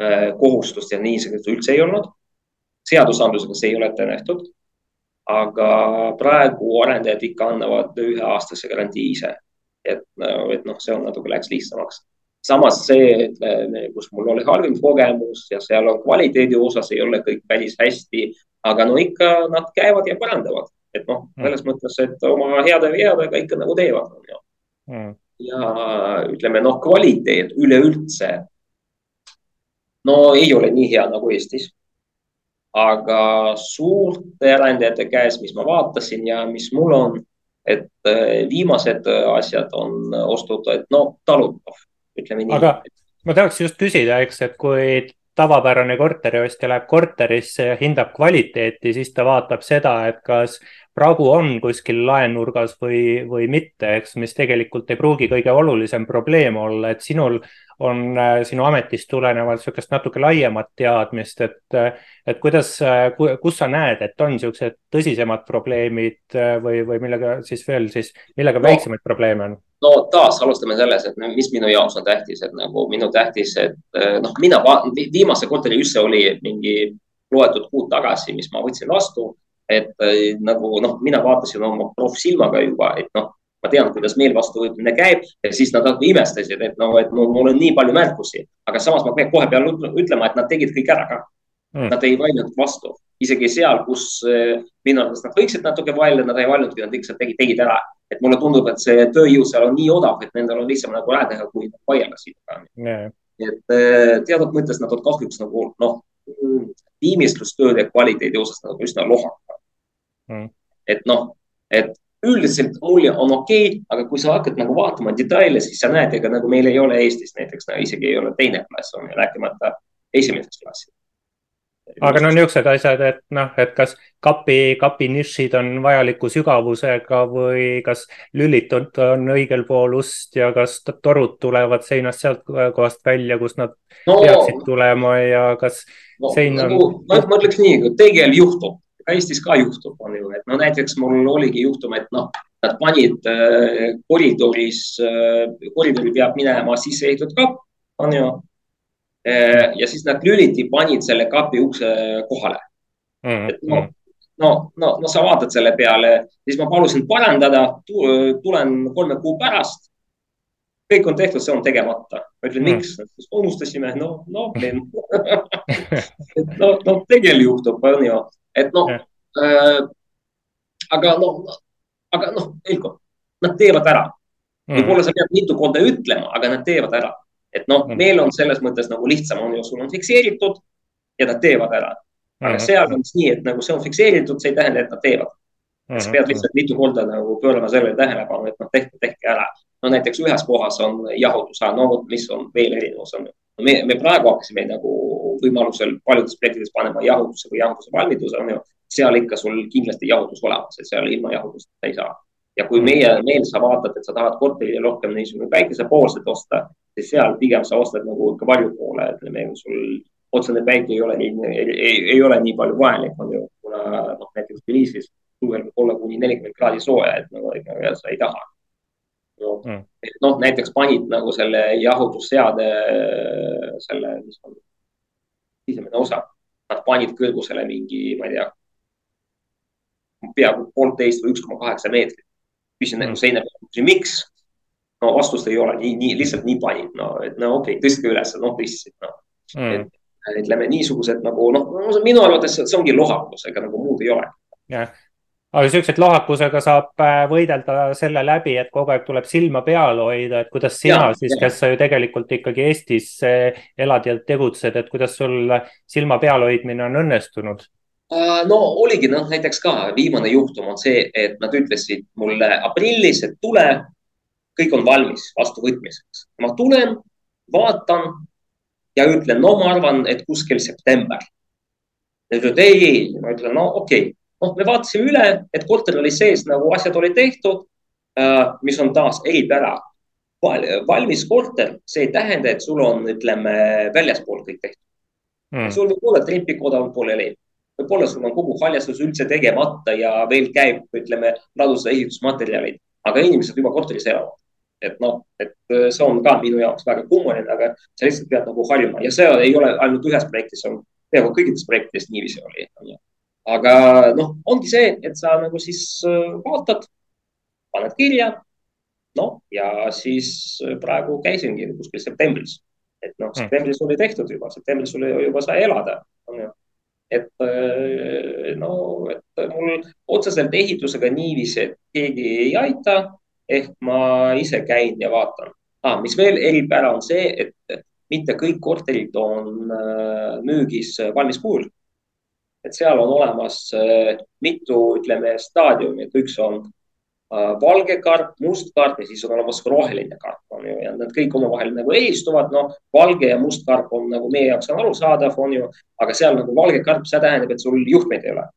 eh, kohustust ja niisugust üldse ei olnud. seadusandlusega see ei ole ette nähtud. aga praegu arendajad ikka annavad üheaastase garantii ise. et, et noh, see on natuke läks lihtsamaks samas see, kus mul oli halvim kogemus ja seal on kvaliteedi osas ei ole kõik päris hästi, aga no ikka nad käivad ja parandavad, et noh, mm. selles mõttes, et oma heade veadega ikka nagu teevad ju mm.. ja ütleme noh, kvaliteet üleüldse. no ei ole nii hea nagu Eestis. aga suurte arendajate käes, mis ma vaatasin ja mis mul on, et eh, viimased asjad on ostud, et no talutav ütleme nii. aga ma tahaks just küsida, eks, et kui tavapärane korteriostja läheb korterisse ja hindab kvaliteeti, siis ta vaatab seda, et kas pragu on kuskil laenurgas või, või mitte, eks, mis tegelikult ei pruugi kõige olulisem probleem olla, et sinul on äh, sinu ametist tulenevalt niisugust natuke laiemat teadmist, et, äh, et kuidas, äh, kus sa näed, et on niisugused tõsisemad probleemid või, või millega siis veel siis, millega no, väiksemaid probleeme on? no taas alustame selles, et mis minu jaoks on tähtis, et nagu minu tähtis, et noh, mina viimase korteri üldse oli mingi loetud kuud tagasi, mis ma võtsin vastu, et nagu noh, mina vaatasin oma proffsilmaga juba, et noh ma tean, kuidas meil vastuvõtmine käib ja siis nad nagu imestasid, et noh, et mul, mul on nii palju märkusi, aga samas ma pean kohe peale ütlema, et nad tegid kõik ära ka. Mm.. Nad ei vaielnud vastu, isegi seal, kus minu arvates nad võiksid natuke vaielda, nad ei vaielnudki, nad lihtsalt tegid, tegid ära. et mulle tundub, et see tööjõud seal on nii odav, et nendel on lihtsam nagu ära teha, kui vaielda yeah.. et eh, teatud mõttes nad on kahjuks nagu noh, tiimistlustööde kvaliteedi osas nagu üsna lohakad mm.. et noh, et üldiselt mulje on okei okay,, aga kui sa hakkad nagu vaatama detaile, siis sa näed, ega nagu meil ei ole Eestis näiteks no, isegi ei ole teine klass, on rääkimata esimesest klassist. Aga no niisugused asjad, et noh, et kas kapi, kapi nišid on vajaliku sügavusega või kas lülid on, on õigel pool ust ja kas torud tulevad seinast sealt kohast välja, kus nad no, peaksid tulema ja kas no, sein on nagu,? ma ütleks nii, tegelikult juhtub Eestis ka juhtub, on ju, et no näiteks mul oligi juhtum, et noh, nad panid äh, koridoris äh,, koridori peab minema sisse ehitatud kapp, on ju. Ja siis nad lüliti panid selle kapi ukse kohale mm. -hmm. no, no, no, no sa vaatad selle peale, siis ma palusin parandada, tulen kolme kuu pärast. kõik on tehtud, see on tegemata. ma ütlen mm., miks? unustasime, no, no no, no tegelikult juhtub, on ju et noh äh,, aga noh, aga noh, veel kord, nad teevad ära mm.. võib-olla sa pead mitu korda ütlema, aga nad teevad ära. Et noh meil on selles mõttes nagu lihtsam on ju, sul on fikseeritud ja nad teevad ära. aga mm. seal on nii, et nagu see on fikseeritud, see ei tähenda, et nad teevad sa pead lihtsalt mitu korda nagu pöörama sellele tähelepanu, et noh, tehke, tehke ära. no näiteks ühes kohas on jahutus, no vot, mis on veel erinevus on. me, me praegu hakkasime nagu võimalusel paljudes projektides panema jahutuse või jahutuse valmiduse on ju. seal ikka sul kindlasti jahutus olemas, et seal ilma jahutuseta ei saa. ja kui meie, meil sa vaatad, et sa tahad korterile rohkem niisugune päikesepoolset osta, siis seal pigem sa ostad nagu ikka varju poole, ütleme, sul otsene päike ei ole nii, ei, ei ole nii palju vajalik, on ju, kuna noh, näiteks Tbilisis suvel võib olla kuni nelikümmend kraadi sooja, et nagu ega sa ei taha no, mm.. et noh, näiteks panid nagu selle jahutusseade, selle, mis on sisemine osa, nad panid kõrgusele mingi, ma ei tea, peaaegu poolteist või üks koma kaheksa meetrit. küsin nagu seina peal, miks? No vastust ei ole, nii, nii lihtsalt nii panid, no et no okei okay,, tõstke üles, noh tõstsid, noh mm.. et ütleme niisugused nagu noh, minu arvates see ongi lohakus, ega nagu muud ei ole. jah, aga siukseid lohakusega saab äh, võidelda selle läbi, et kogu aeg tuleb silma peal hoida, et kuidas sina ja, siis, kes sa ju tegelikult ikkagi Eestis äh, elad ja tegutsed, et kuidas sul silma peal hoidmine on õnnestunud? Äh, no oligi noh, näiteks ka viimane juhtum on see, et nad ütlesid mulle aprillis, et tule, kõik on valmis vastuvõtmiseks. ma tulen, vaatan ja ütlen, no ma arvan, et kuskil september. Nad ütlevad ei, ei, ma ütlen, no okei okay noh, me vaatasime üle, et korter oli sees nagu asjad olid tehtud, äh, mis on taas eripära. valmis korter, see ei tähenda, et sul on, ütleme, väljaspool kõik tehtud mm.. sul võib olla trepikoda on pooleli, võib-olla sul on kogu haljastus üldse tegemata ja veel käib, ütleme, ladustada ehitusmaterjalid, aga inimesed juba korteris elavad et noh, et äh, see on ka minu jaoks väga kummaline, aga sa lihtsalt pead nagu harjuma ja see ei ole ainult ühes projektis, on peaaegu kõikides projektides niiviisi oli aga noh, ongi see, et sa nagu siis äh, vaatad, paned kirja. noh, ja siis äh, praegu käisingi kuskil septembris, et noh, hmm. septembris oli tehtud juba, septembris oli juba sai elada, ju et no, et mul otseselt ehitusega niiviisi, et keegi ei aita, ehk ma ise käin ja vaatan ah,. mis veel eripära on see, et mitte kõik korterid on müügis valmis kujul et seal on olemas äh, mitu, ütleme, staadiumi, et üks on äh, valge karp, must karp ja siis on olemas ka roheline karp on ju ja nad kõik omavahel nagu eristuvad, noh, valge ja must karp on nagu meie jaoks on arusaadav, on ju, aga seal nagu valge karp, see tähendab, et sul juhtmeid ei ole.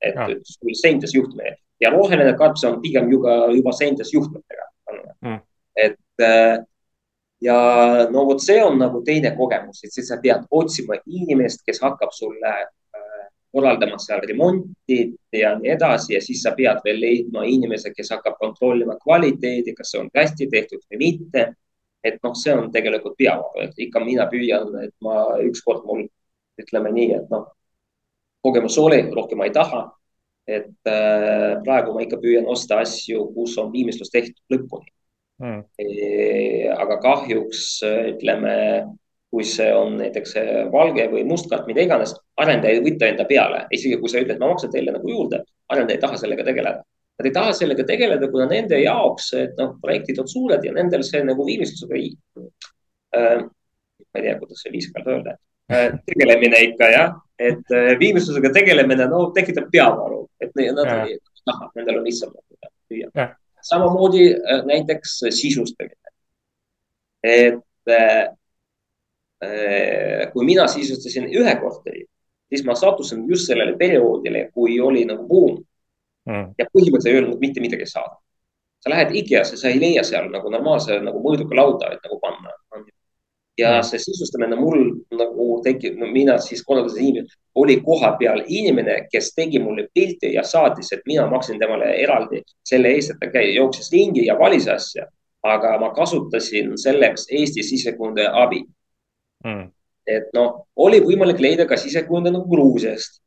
et ja. sul seintes juhtmeid ja roheline karp, see on pigem juba, juba seintes juhtmetega mm.. et äh, ja no vot, see on nagu teine kogemus, et siis sa pead otsima inimest, kes hakkab sulle korraldama seal remonti ja nii edasi ja siis sa pead veel leidma inimese, kes hakkab kontrollima kvaliteedi, kas see on hästi tehtud või mitte. et noh, see on tegelikult peavalu, et ikka mina püüan, et ma ükskord mul ütleme nii, et noh, kogemus oli, rohkem ma ei taha. Et äh, praegu ma ikka püüan osta asju, kus on viimistlus tehtud lõpuni. Mm.. E, aga kahjuks ütleme kui see on näiteks valge või must kaart, mida iganes, arendaja ei võta enda peale, isegi kui sa ütled, ma maksan teile nagu juurde, arendaja ei taha sellega tegeleda. Nad ei taha sellega tegeleda, kuna nende jaoks, et noh, projektid on suured ja nendel see nagu viimistlusega ei äh,, ma ei tea, kuidas see viisakalt öelda. äh,, tegelemine ikka jah, et äh, viimistlusega tegelemine, no tekitab peavalu, et nad ja. ei taha, nendel on lihtsam samamoodi äh, näiteks sisustamine. et äh, Äh, kui mina sisustasin ühe korteri, siis ma sattusin just sellele perioodile, kui oli nagu buum mm.. ja põhimõtteliselt ei öelnud mitte midagi saada. sa lähed IKEA-sse, sa ei leia seal nagu normaalse nagu mõõduka lauda, et nagu panna. Ja mm. see sisustamine mul nagu tekib no,, mina siis korraldasin inimene, oli koha peal inimene, kes tegi mulle pilti ja saatis, et mina maksin temale eraldi selle eest, et ta käi, jooksis ringi ja valis asja. aga ma kasutasin selleks Eesti sisekujundaja abi mm.. et noh, oli võimalik leida ka sisekujundaja nagu Gruusiast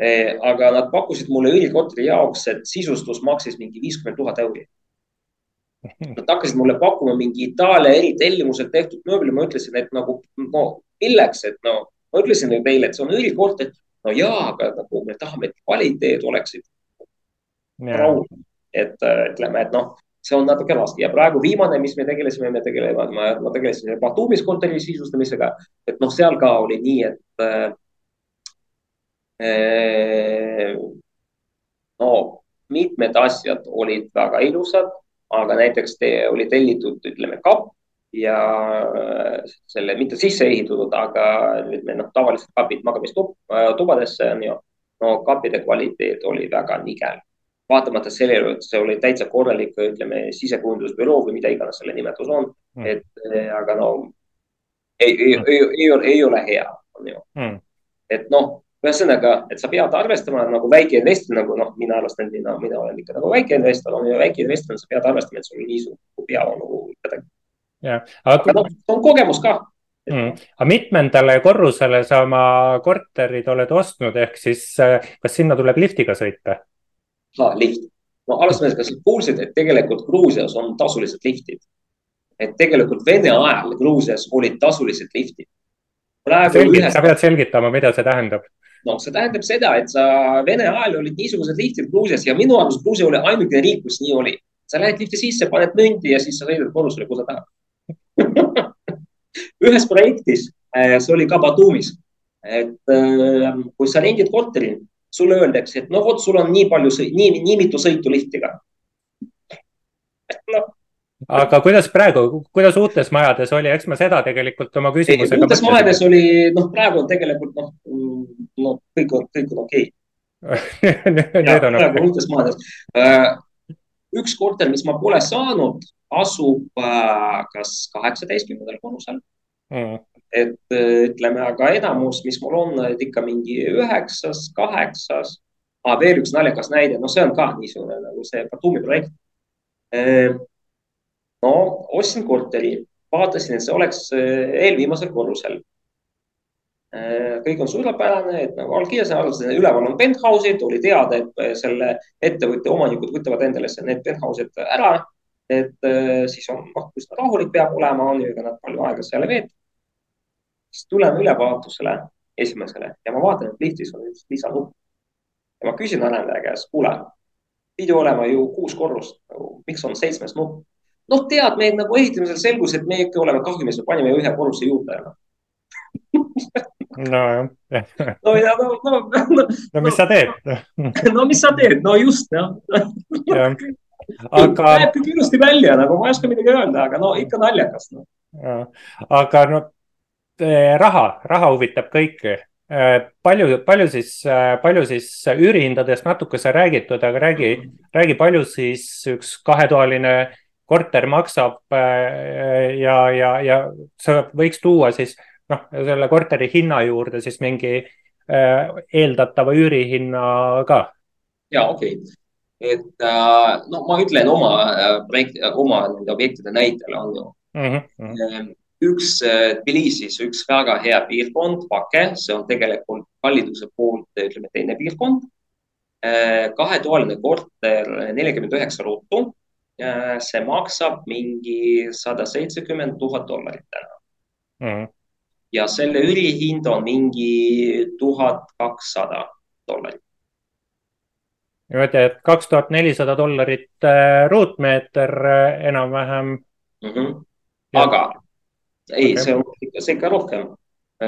eh,. aga nad pakkusid mulle õlikorteri jaoks, et sisustus maksis mingi viiskümmend tuhat euri. Nad hakkasid mulle pakkuma mingi Itaalia eritellimusel tehtud mööbli, ma ütlesin, et nagu no milleks, et no ma ütlesin ju teile, et see on õlikorter. no jaa, aga nagu me tahame, et kvaliteet oleks rahul. et ütleme, et noh, see on natuke raske ja praegu viimane, mis me tegelesime, me tegeleme, ma, ma tegelesin Batumis kontori sisustamisega, et noh, seal ka oli nii, et äh, no mitmed asjad olid väga ilusad, aga näiteks te, oli tellitud, ütleme, kapp ja selle mitte sisse ehitatud, aga ütleme noh, tavalised kapid magamistubadesse on ju. no kappide kvaliteet oli väga nigel vaatamata sellele, et see oli täitsa korralik, ütleme, sisekujundusbüroo või mida iganes selle nimetus on mm., et aga no ei, ei mm., ei, ei, ei, ei ole hea, on ju mm.. et noh, ühesõnaga, et sa pead arvestama nagu väikeinvestor, nagu noh, mina arvestan, mina, mina olen ikka nagu väikeinvestor, on ju, väikeinvestor, sa pead arvestama, et sul on nii suur pea on nagu ikkagi. aga, noh, on kogemus ka mm.. aga mitmendale korrusele sa oma korterid oled ostnud, ehk siis äh, kas sinna tuleb liftiga sõita? lift. no alustame, kas kuulsid, et tegelikult Gruusias on tasulised liftid? et tegelikult Vene ajal Gruusias olid tasulised liftid. Selgit, ühes... sa pead selgitama, mida see tähendab noh, see tähendab seda, et sa Vene ajal olid niisugused liftid Gruusias ja minu arust Gruusia oli ainuke riik, kus nii oli. sa lähed lifti sisse, paned mündi ja siis sa sõidad korrusele, kuhu sa tahad ühes projektis, äh, see oli ka Batumis, et äh, kui sa rendid korteri, sulle öeldakse, et no vot, sul on nii palju, nii, nii mitu sõitu liftiga no aga kuidas praegu, kuidas uutes majades oli, eks ma seda tegelikult oma küsimusega. uutes majades oli, noh, praegu on tegelikult noh, no kõik on, kõik on okei okay. Praegu uutes majades. Äh, üks korter, mis ma pole saanud, asub kas kaheksateistkümnendal korrusel mm.. et ütleme, aga enamus, mis mul on, ikka mingi üheksas, kaheksas ah,. veel üks naljakas näide, no see on ka niisugune nagu see Batumi projekt. No ostsin korteri, vaatasin, et see oleks eelviimasel korrusel. kõik on suurepärane, et nagu allkirjas, üleval on penthouse'id, oli teada, et selle ettevõtte omanikud võtavad endale need penthouse'id ära et siis on noh, üsna rahulik peab olema, on ju, ega nad palju aega seal ei veeta siis tuleme ülevaatusele esimesele ja ma vaatan, et liftis on üks lisanupp. ja ma küsin arendaja käest, kuule, pidi olema ju kuus korrust nagu,, miks on seitsmes nupp? Noh, tead, meil nagu ehitamisel selgus, et me ikka oleme kahjumis, me panime ühe korruse juurde nojah. no ja no, no, no. no mis no, sa teed no mis sa teed, no just ja. aga. näeb küll ilusti välja, nagu ma ei oska midagi öelda, aga no ikka naljakas no.. aga no Eh, raha, raha huvitab kõiki. Eh, palju, palju siis, eh, palju siis üürihindadest natuke sai räägitud, aga räägi, räägi, palju siis üks kahetoaline korter maksab ja, ja, ja sa võiks tuua siis noh, selle korteri hinna juurde siis mingi eeldatava üürihinna ka. ja okei okay., et no ma ütlen oma projekti, oma nende objektide näitel on ju mm. -hmm üks äh, Tbilisis üks väga hea piirkond, Pake, see on tegelikult kalliduse poolt, ütleme teine piirkond. Äh, kahetoaline korter, nelikümmend üheksa ruutu. Äh, see maksab mingi sada seitsekümmend tuhat dollarit täna mm. ja selle üürihind on mingi tuhat kakssada dollarit. niimoodi, et kaks tuhat nelisada dollarit ruutmeeter enam-vähem mm. -hmm. aga ei okay., see on ikka, see ikka rohkem.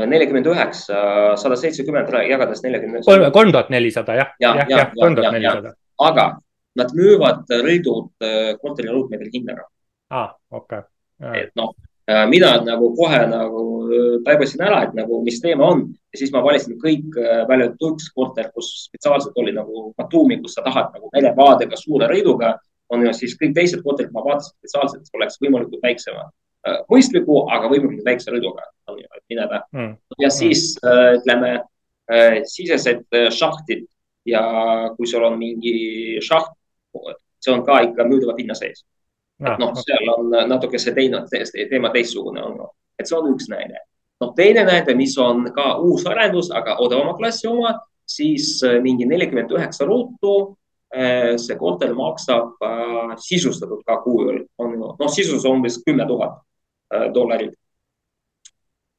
nelikümmend üheksa, sada seitsekümmend jagades neljakümne. kolm tuhat nelisada jah, jah, jah, kolm tuhat nelisada. aga nad müüvad rõidud äh, korteri ruutmeetri hinnaga. aa ah,, okei. Okay.. et noh, äh, mina nagu kohe nagu äh, taibasin ära, et nagu, mis teema on ja siis ma valisin kõik välja üks korter, kus spetsiaalselt oli nagu Batumi, kus sa tahad nagu merevaadega suure rõiduga on ju siis kõik teised korterid ma vaatasin spetsiaalselt, et oleks võimalikult väiksema Äh, mõistliku, aga võimalikult väikse rõduga on ju, et mineda mm.. ja siis äh, ütleme äh, sisesed šahtid ja kui sul on mingi šaht, see on ka ikka müüdava hinna sees. et noh, seal on natuke see teine teema teistsugune on, et see on üks näide. noh, teine näide, mis on ka uus arendus, aga odavama klassi oma, siis mingi nelikümmend üheksa ruutu see korter maksab äh, sisustatud ka kujul, on noh, sisus on umbes kümme tuhat Äh, dollarit.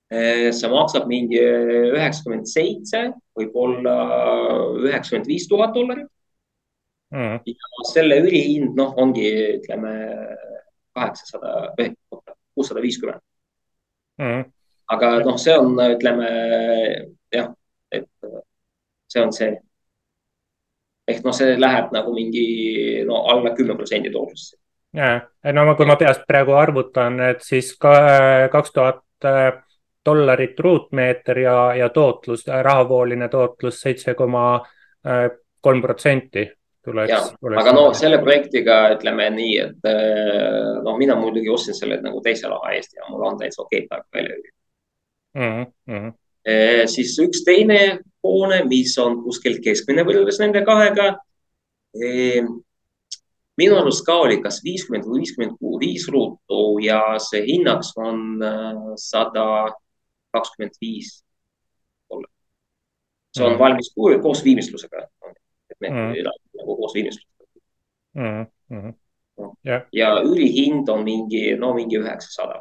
Äh, see maksab mingi üheksakümmend seitse, võib-olla üheksakümmend viis tuhat dollarit mm.. ja selle üürihind, noh, ongi, ütleme kaheksasada, kuussada viiskümmend. Mm. aga noh, see on, ütleme jah, et see on see. ehk noh, see läheb nagu mingi no alla kümne protsendi tootlusesse no kui ma peast praegu arvutan, et siis ka kaks tuhat äh, dollarit ruutmeeter ja, ja tootlus, rahavooline tootlus seitse koma äh, kolm protsenti. Tuleks. aga no selle projektiga ütleme nii, et noh, mina muidugi ostsin selle nagu teise raha eest ja mul on täitsa okei praegu välja mm. -hmm. E, siis üks teine hoone, mis on kuskil keskmine võrreldes nende kahega e,. minu arust ka oli kas viiskümmend või viiskümmend viis ruutu ja see hinnaks on sada kakskümmend viis see on mm. valmis koos viimistlusega. Et need mm. nagu koos viimistlusega mm. -hmm. No. Yeah. ja üürihind on mingi, no mingi üheksasada.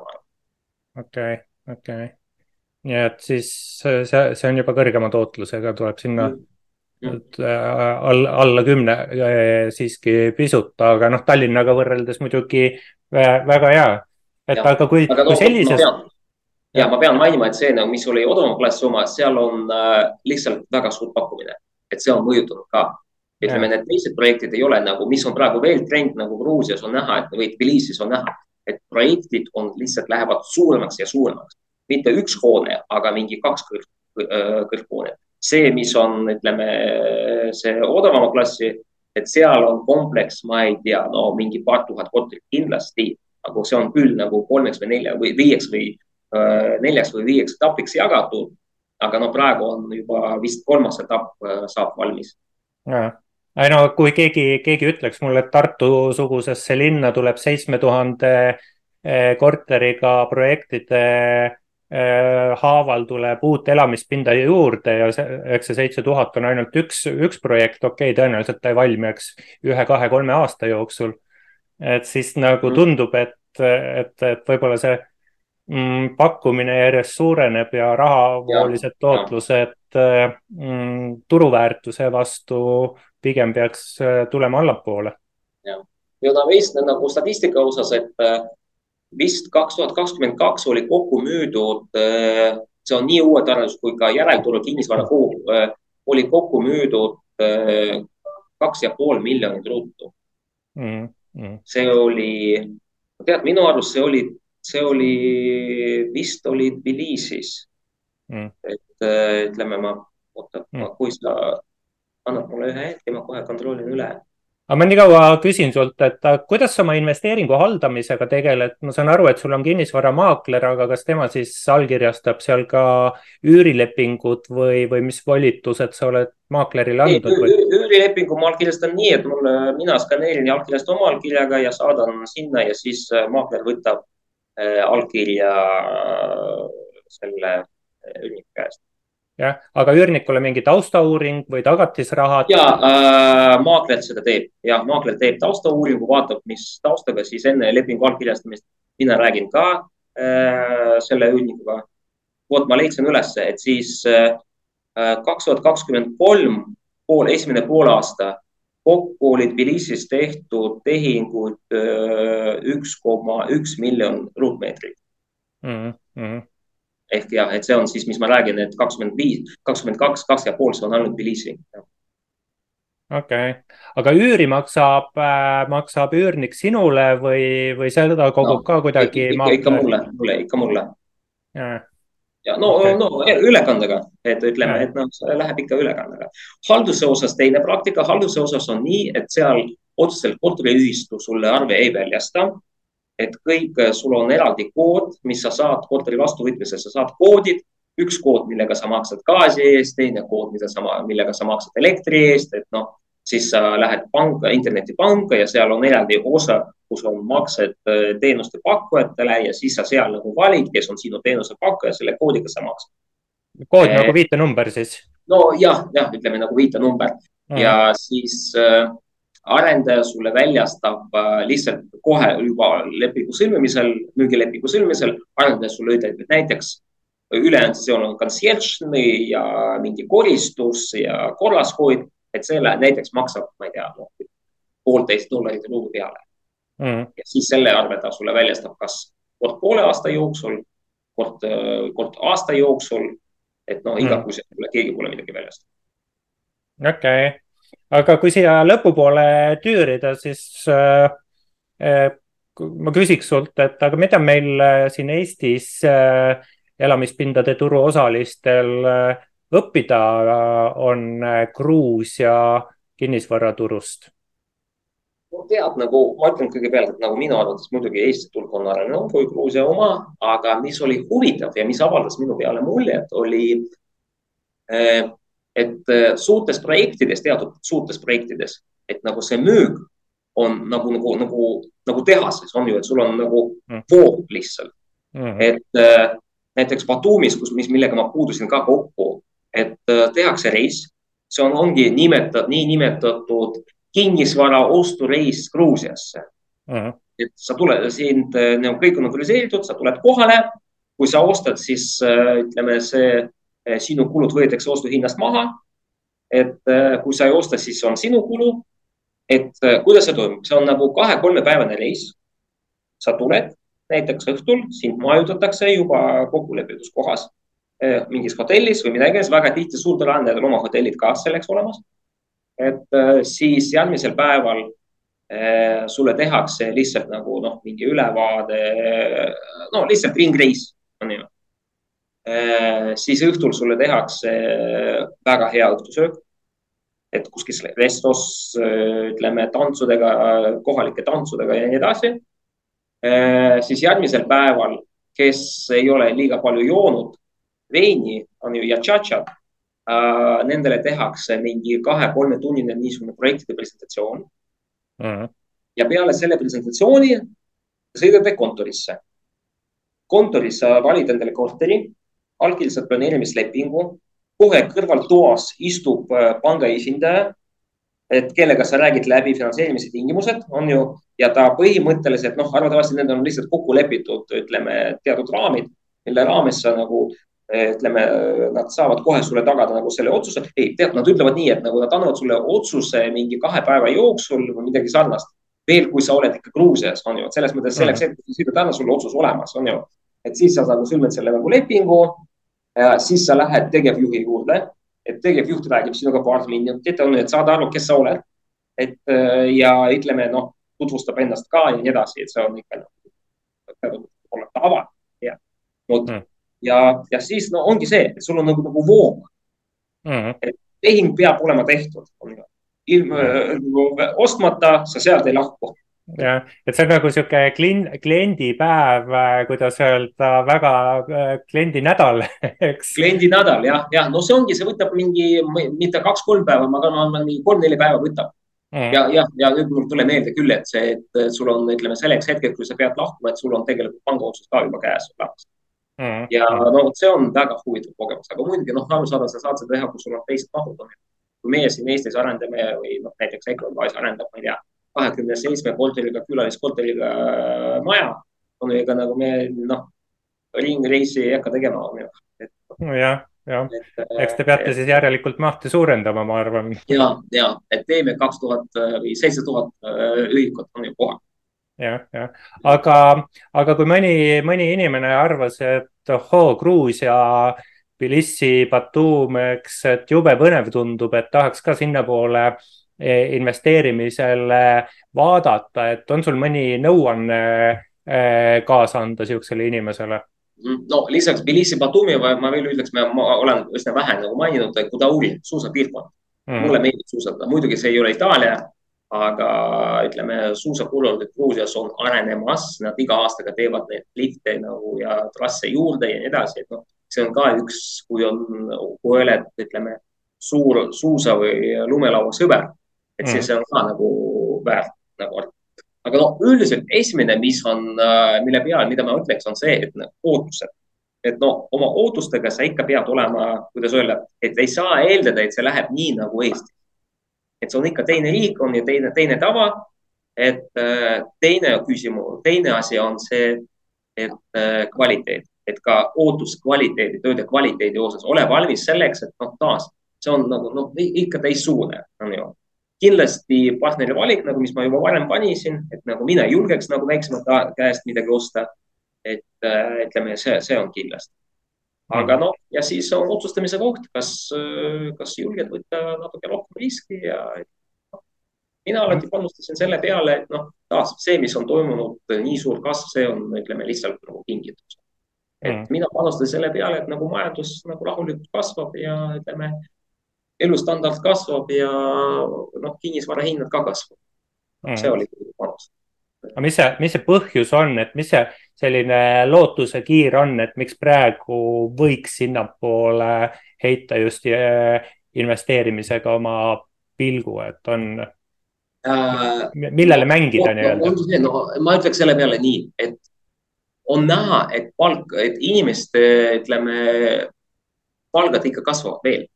okei, okei. nii et siis see, see on juba kõrgema tootlusega, tuleb sinna mm. Mm. alla, alla kümne siiski pisut, aga noh, Tallinnaga võrreldes muidugi väga hea. et ja. aga kui, kui no, sellises no, ja ma pean mainima, et see, nagu, mis oli odavama klassi oma, seal on äh, lihtsalt väga suur pakkumine, et see on mõjutanud ka. Ütleme, need teised projektid ei ole nagu, mis on praegu veel trend nagu Gruusias on näha, et või Tbilisis on näha, et projektid on lihtsalt lähevad suuremaks ja suuremaks, mitte üks hoone, aga mingi kaks kõrg, kõrghoonet. see, mis on, ütleme, see odavama klassi, et seal on kompleks, ma ei tea, no mingi paar tuhat korterit kindlasti, aga see on küll nagu kolmeks või nelja või viieks või Äh, neljaks või viieks etapiks jagatud. aga no praegu on juba vist kolmas etapp äh, saab valmis. Ei no kui keegi, keegi ütleks mulle, et Tartu-sugusesse linna tuleb seitsme tuhande äh, korteriga projektide haaval tuleb uut elamispinda juurde ja see, eks see seitse tuhat on ainult üks, üks projekt, okei okay,, tõenäoliselt ta ei valmi, eks ühe-kahe-kolme aasta jooksul. et siis nagu mm. tundub, et, et, et võib-olla see mm, pakkumine järjest suureneb ja rahavoolised tootlused mm, turuväärtuse vastu pigem peaks äh, tulema allapoole. ja, ja ta vist nagu statistika osas, et äh, vist kaks tuhat kakskümmend kaks oli kokku müüdud, äh, see on nii uued arendus kui ka järelturu kinnisvara kogu, oli kokku müüdud kaks ja pool miljonit ruutu mm,. Mm. see oli, tead, minu arust see oli see oli, vist oli Tbilisis mm.. et äh, ütleme, ma, oota mm., kui sa annad mulle ühe hetke, ma kohe kontrollin üle aga ma nii kaua küsin sult, et äh, kuidas sa oma investeeringu haldamisega tegeled, ma saan aru, et sul on kinnisvaramaakler, aga kas tema siis allkirjastab seal ka üürilepingud või, või mis volitused sa oled maaklerile andnud? üürilepingu ma allkirjastan nii, et mul, mina skaneerin ja allkirjastan oma allkirjaga ja saadan sinna ja siis äh, maakler võtab Äh, allkirja selle üürniku käest. Jah, aga üürnikule mingi taustauuring või tagatisrahad? ja äh, maakler seda teeb ja maakler teeb taustauuringu, vaatab, mis taustaga siis enne lepingu allkirjastamist mina räägin ka äh, selle üürnikuga. vot ma leidsin ülesse, et siis kaks tuhat kakskümmend kolm pool, esimene poolaasta kokku oli Tbilisis tehtud tehinguid äh, üks koma üks miljon ruutmeetrit mm. -hmm. Ehk jah, et see on siis, mis ma räägin, et kakskümmend viis, kakskümmend kaks, kaks ja pool, see on ainult Tbilisi. okei okay., aga üüri maksab äh,, maksab üürnik sinule või, või seda kogub no, ka kuidagi? ikka, ikka mulle, mulle, ikka mulle ja no okay., no ülekandega, et ütleme, et noh, läheb ikka ülekandega. halduse osas teine praktika, halduse osas on nii, et seal otseselt korteriühistu sulle arve ei väljasta. Et kõik, sul on eraldi kood, mis sa saad korteri vastuvõtmisel, sa saad koodid, üks kood, millega sa maksad gaasi eest, teine kood, mida sa, millega sa maksad elektri eest, et noh, siis sa lähed panka, internetipanka ja seal on eraldi osa kus on maksed äh, teenuste pakkujatele ja siis sa seal nagu valid, kes on sinu teenuse pakkuja, selle koodiga sa maksad. kood äh, nagu viitenumber siis? no jah, jah, ütleme nagu viitenumber mm. ja siis äh, arendaja sulle väljastab äh, lihtsalt kohe juba lepingu sõlmimisel, müügilepingu sõlmimisel, arendaja sulle ütleb, et näiteks ülejäänud see on concierge ja mingi koristus ja korrashoid, et selle näiteks maksab, ma ei tea no,, poolteist dollarit ruumi peale mm. ja siis selle arve ta sulle väljastab kas kord poole aasta jooksul, kord, kord aasta jooksul. et noh, igakuiselt mm. keegi pole midagi väljastanud. okei okay., aga kui siia lõpupoole tüürida, siis äh, äh, ma küsiks sult, et aga mida meil äh, siin Eestis elamispindade turuosalistel õppida on Gruusia kinnisvaraturust? no tead, nagu ma ütlen kõigepealt, et nagu minu arvates muidugi Eesti turg on arenenud kui Gruusia oma, aga mis oli huvitav ja mis avaldas minu peale muljet, oli, et suurtes projektides, teatud suurtes projektides, et nagu see müük on nagu, nagu, nagu, nagu tehases on ju, et sul on nagu mm. voog lihtsalt mm. -hmm. et näiteks Batumis, kus, mis, millega ma puudusin ka kokku, et tehakse reis, see on, ongi nimetatud, niinimetatud kinnisvara ostureis Gruusiasse uh. -huh. et sa tuled sind, nagu kõik on organiseeritud, sa tuled kohale. kui sa ostad, siis ütleme, see sinu kulud võetakse ostuhinnast maha. et kui sa ei osta, siis on sinu kulu. et kuidas see toimub, see on nagu kahe-kolmepäevane reis. sa tuled näiteks õhtul, sind majutatakse juba kokkulepitud kohas mingis hotellis või midagi, väga tihti suurtel andedel oma hotellid ka selleks olemas et siis järgmisel päeval sulle tehakse lihtsalt nagu noh, mingi ülevaade, no lihtsalt ringreis on ju. Äh, siis õhtul sulle tehakse väga hea õhtusöök. et kuskil restos, ütleme tantsudega, kohalike tantsudega ja nii edasi. siis järgmisel päeval, kes ei ole liiga palju joonud veini, on ju ja tšatšat äh,. Nendele tehakse mingi kahe-kolmetunnine niisugune projektide presentatsioon mm. -hmm. ja peale selle presentatsiooni sõidate kontorisse. kontoris sa valid endale korteri, allkirjastad planeerimislepingu, kohe kõrval toas istub äh, panga esindaja et kellega sa räägid läbi finantseerimise tingimused, on ju, ja ta põhimõtteliselt noh, arvatavasti need on lihtsalt kokku lepitud, ütleme teatud raamid, mille raames sa nagu ütleme, nad saavad kohe sulle tagada nagu selle otsuse. ei, tead, nad ütlevad nii, et nagu nad annavad sulle otsuse mingi kahe päeva jooksul või midagi sarnast. veel, kui sa oled ikka Gruusias, on ju, et selles mõttes selleks hetkeks mm. sõidad täna sulle otsus olemas, on ju. et siis sa nagu sõlmid selle nagu lepingu. Siis sa lähed tegevjuhi juurde, et tegevjuht räägib sinuga paar minutit, on ju, et saada aru, kes sa oled. et ja ütleme, noh, tutvustab ennast ka ja nii edasi, et see on ikka nagu, tava. jah, vot mm ja, ja siis no ongi see, et sul on nagu, nagu voog mm. -hmm. et tehing peab olema tehtud. ilma mm -hmm. ostmata sa sealt ei lahku jah, et see on nagu sihuke klient, kliendipäev, kuidas öelda, väga äh, kliendinädal, eks. kliendinädal jah, jah, no see ongi, see võtab mingi, mitte kaks-kolm päeva, ma arvan, mingi kolm-neli päeva võtab mm.. ja, ja, ja nüüd mul tuleb meelde küll, et see, et sul on, ütleme selleks hetkeks, kui sa pead lahkuma, et sul on tegelikult panga otsus ka juba käes olemas mm. ja no see on väga huvitav kogemus, aga muidugi noh, arusaadav, sa saad seda teha, kui sul on teised mahud. kui meie siin Eestis arendame või noh, näiteks Ecuador arendab, ma ei tea, kahekümne seitsme korteriga, külaliskorteriga äh, maja, on ju, ega nagu me noh, ringreisi ei hakka tegema, on ju. nojah jah, eks te peate et, siis järelikult mahte suurendama, ma arvan. ja, ja, et teeme kaks tuhat või seitse tuhat äh, ühikut on ju kohal jah, jah, aga, aga kui mõni, mõni inimene arvas, et ohoo, Gruusia, Tbilisi, Batum, eks, et jube põnev tundub, et tahaks ka sinnapoole e, investeerimisel vaadata, et on sul mõni nõuanne e, kaasa anda niisugusele inimesele? no lisaks Tbilisi, Batumi ma veel ütleks, ma olen üsna vähe nagu maininud, Kudauri suusapiirkond. Mm.. mulle meeldib suusatada, muidugi see ei ole Itaalia aga ütleme, suusakurordid Gruusias on arenemas, nad iga aastaga teevad neid lifte nagu ja trasse juurde ja nii edasi, et noh, see on ka üks, kui on, kui oled, ütleme, suur suusa või lumelauasõber, et siis mm. on ka nagu väärt nagu. aga noh, üldiselt esimene, mis on, mille peale, mida ma ütleks, on see, et ootused et no oma ootustega sa ikka pead olema, kuidas öelda, et ei saa eeldada, et see läheb nii nagu Eestis et see on ikka teine riik, on ju teine, teine tava. et äh, teine küsimus, teine asi on see, et äh, kvaliteet, et ka ootus kvaliteedi, tööde kvaliteedi osas, ole valmis selleks, et noh, taas see on nagu noh, ikka teistsugune, on ju kindlasti partneri valik, nagu, mis ma juba varem panisin, et nagu mina julgeks nagu väiksemate käest midagi osta. et äh, ütleme, see, see on kindlasti aga noh, ja siis on otsustamise koht, kas, kas julged võtta natuke rohkem riski ja noh, mina alati panustasin selle peale, et noh, taas see, mis on toimunud, nii suur kasv, see on, ütleme lihtsalt nagu kingitus. et mm. mina panustasin selle peale, et nagu majandus nagu rahulikult kasvab ja ütleme, elustandard kasvab ja noh, kinnisvara hinnad ka kasvavad mm.. see oli panus. aga mis see, mis see põhjus on, et mis see selline lootuse kiir on, et miks praegu võiks sinnapoole heita just äh, investeerimisega oma pilgu, et on äh,, millele mängida nii-öelda? no ma ütleks selle peale nii, et on näha, et palk, et inimeste, ütleme, palgad ikka kasvavad veel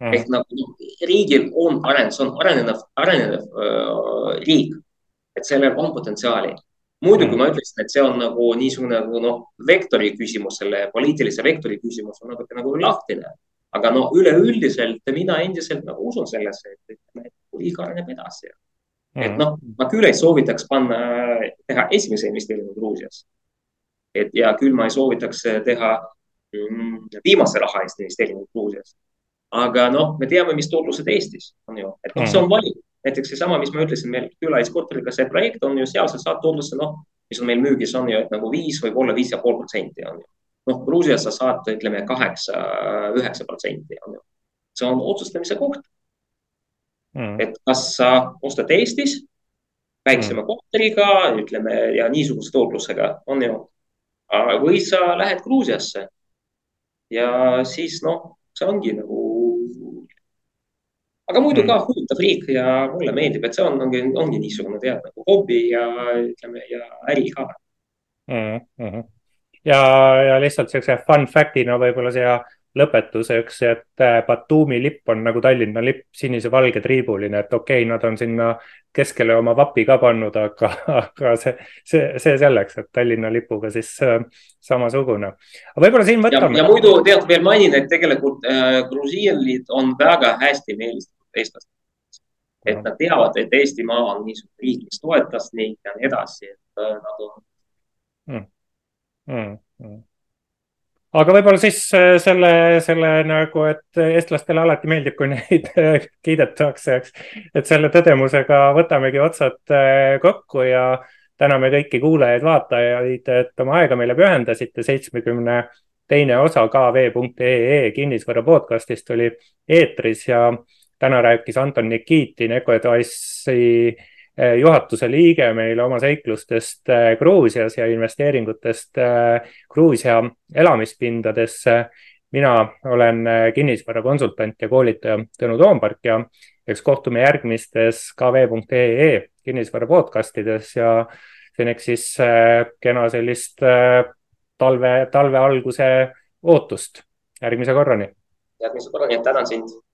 mm.. ehk nagu riigil on areng, see on arenev, arenev äh, riik, et sellel on potentsiaali. muidugi mm. ma ütleksin, et see on nagu niisugune nagu noh, vektori küsimus, selle poliitilise vektori küsimus on natuke nagu lahtine. aga no üleüldiselt mina endiselt nagu usun sellesse, et, et riik areneb edasi mm.. et noh, ma küll ei soovitaks panna, teha esimese investeeringu Gruusias. et ja küll ma ei soovitaks teha mm, viimase raha eest investeeringu Gruusias aga noh, me teame, mis tootlused Eestis on ju, et noh, see on valik. näiteks seesama, mis ma ütlesin, meil külaliskorteriga see projekt on ju seal, sa saad tootluse, noh, mis on meil müügis, on ju, et nagu viis, võib-olla viis ja pool protsenti on ju. noh, Gruusias sa saad, ütleme kaheksa, üheksa protsenti on ju. see on otsustamise koht mm.. et kas sa ostad Eestis väiksema mm. korteriga, ütleme ja niisuguse tootlusega, on ju. või sa lähed Gruusiasse. ja siis noh, see ongi nagu aga muidu ka huvitav riik ja mulle meeldib, et see on, ongi, ongi niisugune tead nagu hobi ja ütleme ja äri ka mm. -hmm. ja, ja lihtsalt siukse fun fact'ina võib-olla siia lõpetuseks, et äh, Batumi lipp on nagu Tallinna lipp, sinise-valge triibuline, et okei okay,, nad on sinna keskele oma vapi ka pannud, aga, aga see, see, see selleks, et Tallinna lipuga siis äh, samasugune. aga võib-olla siin võtame. ja muidu tead veel mainin, et tegelikult äh, grusiinid on väga hästi meelestatud eestlastele. et nad teavad, et Eestimaa on niisugune riik, mis toetas neid ja nii edasi, et äh, nad on mm.. Mm, mm. Aga võib-olla siis äh, selle, selle nagu, et eestlastele alati meeldib, kui neid kiidetakse, eks. et selle tõdemusega võtamegi otsad äh, kokku ja täname kõiki kuulajaid-vaatajaid, et oma aega meile pühendasite. seitsmekümne teine osa kv.ee kinnisvara podcastist oli eetris ja täna rääkis Anton Nikitin, Ecoadvice'i juhatuse liige meile oma seiklustest eh, Gruusias ja investeeringutest eh, Gruusia elamispindadesse. mina olen kinnisvarakonsultant ja koolitaja Tõnu Toompark ja eks kohtume järgmistes kv.ee kinnisvara podcastides ja seneks siis kena sellist talve, talve alguse ootust. järgmise korrani. järgmise korrani, tänan sind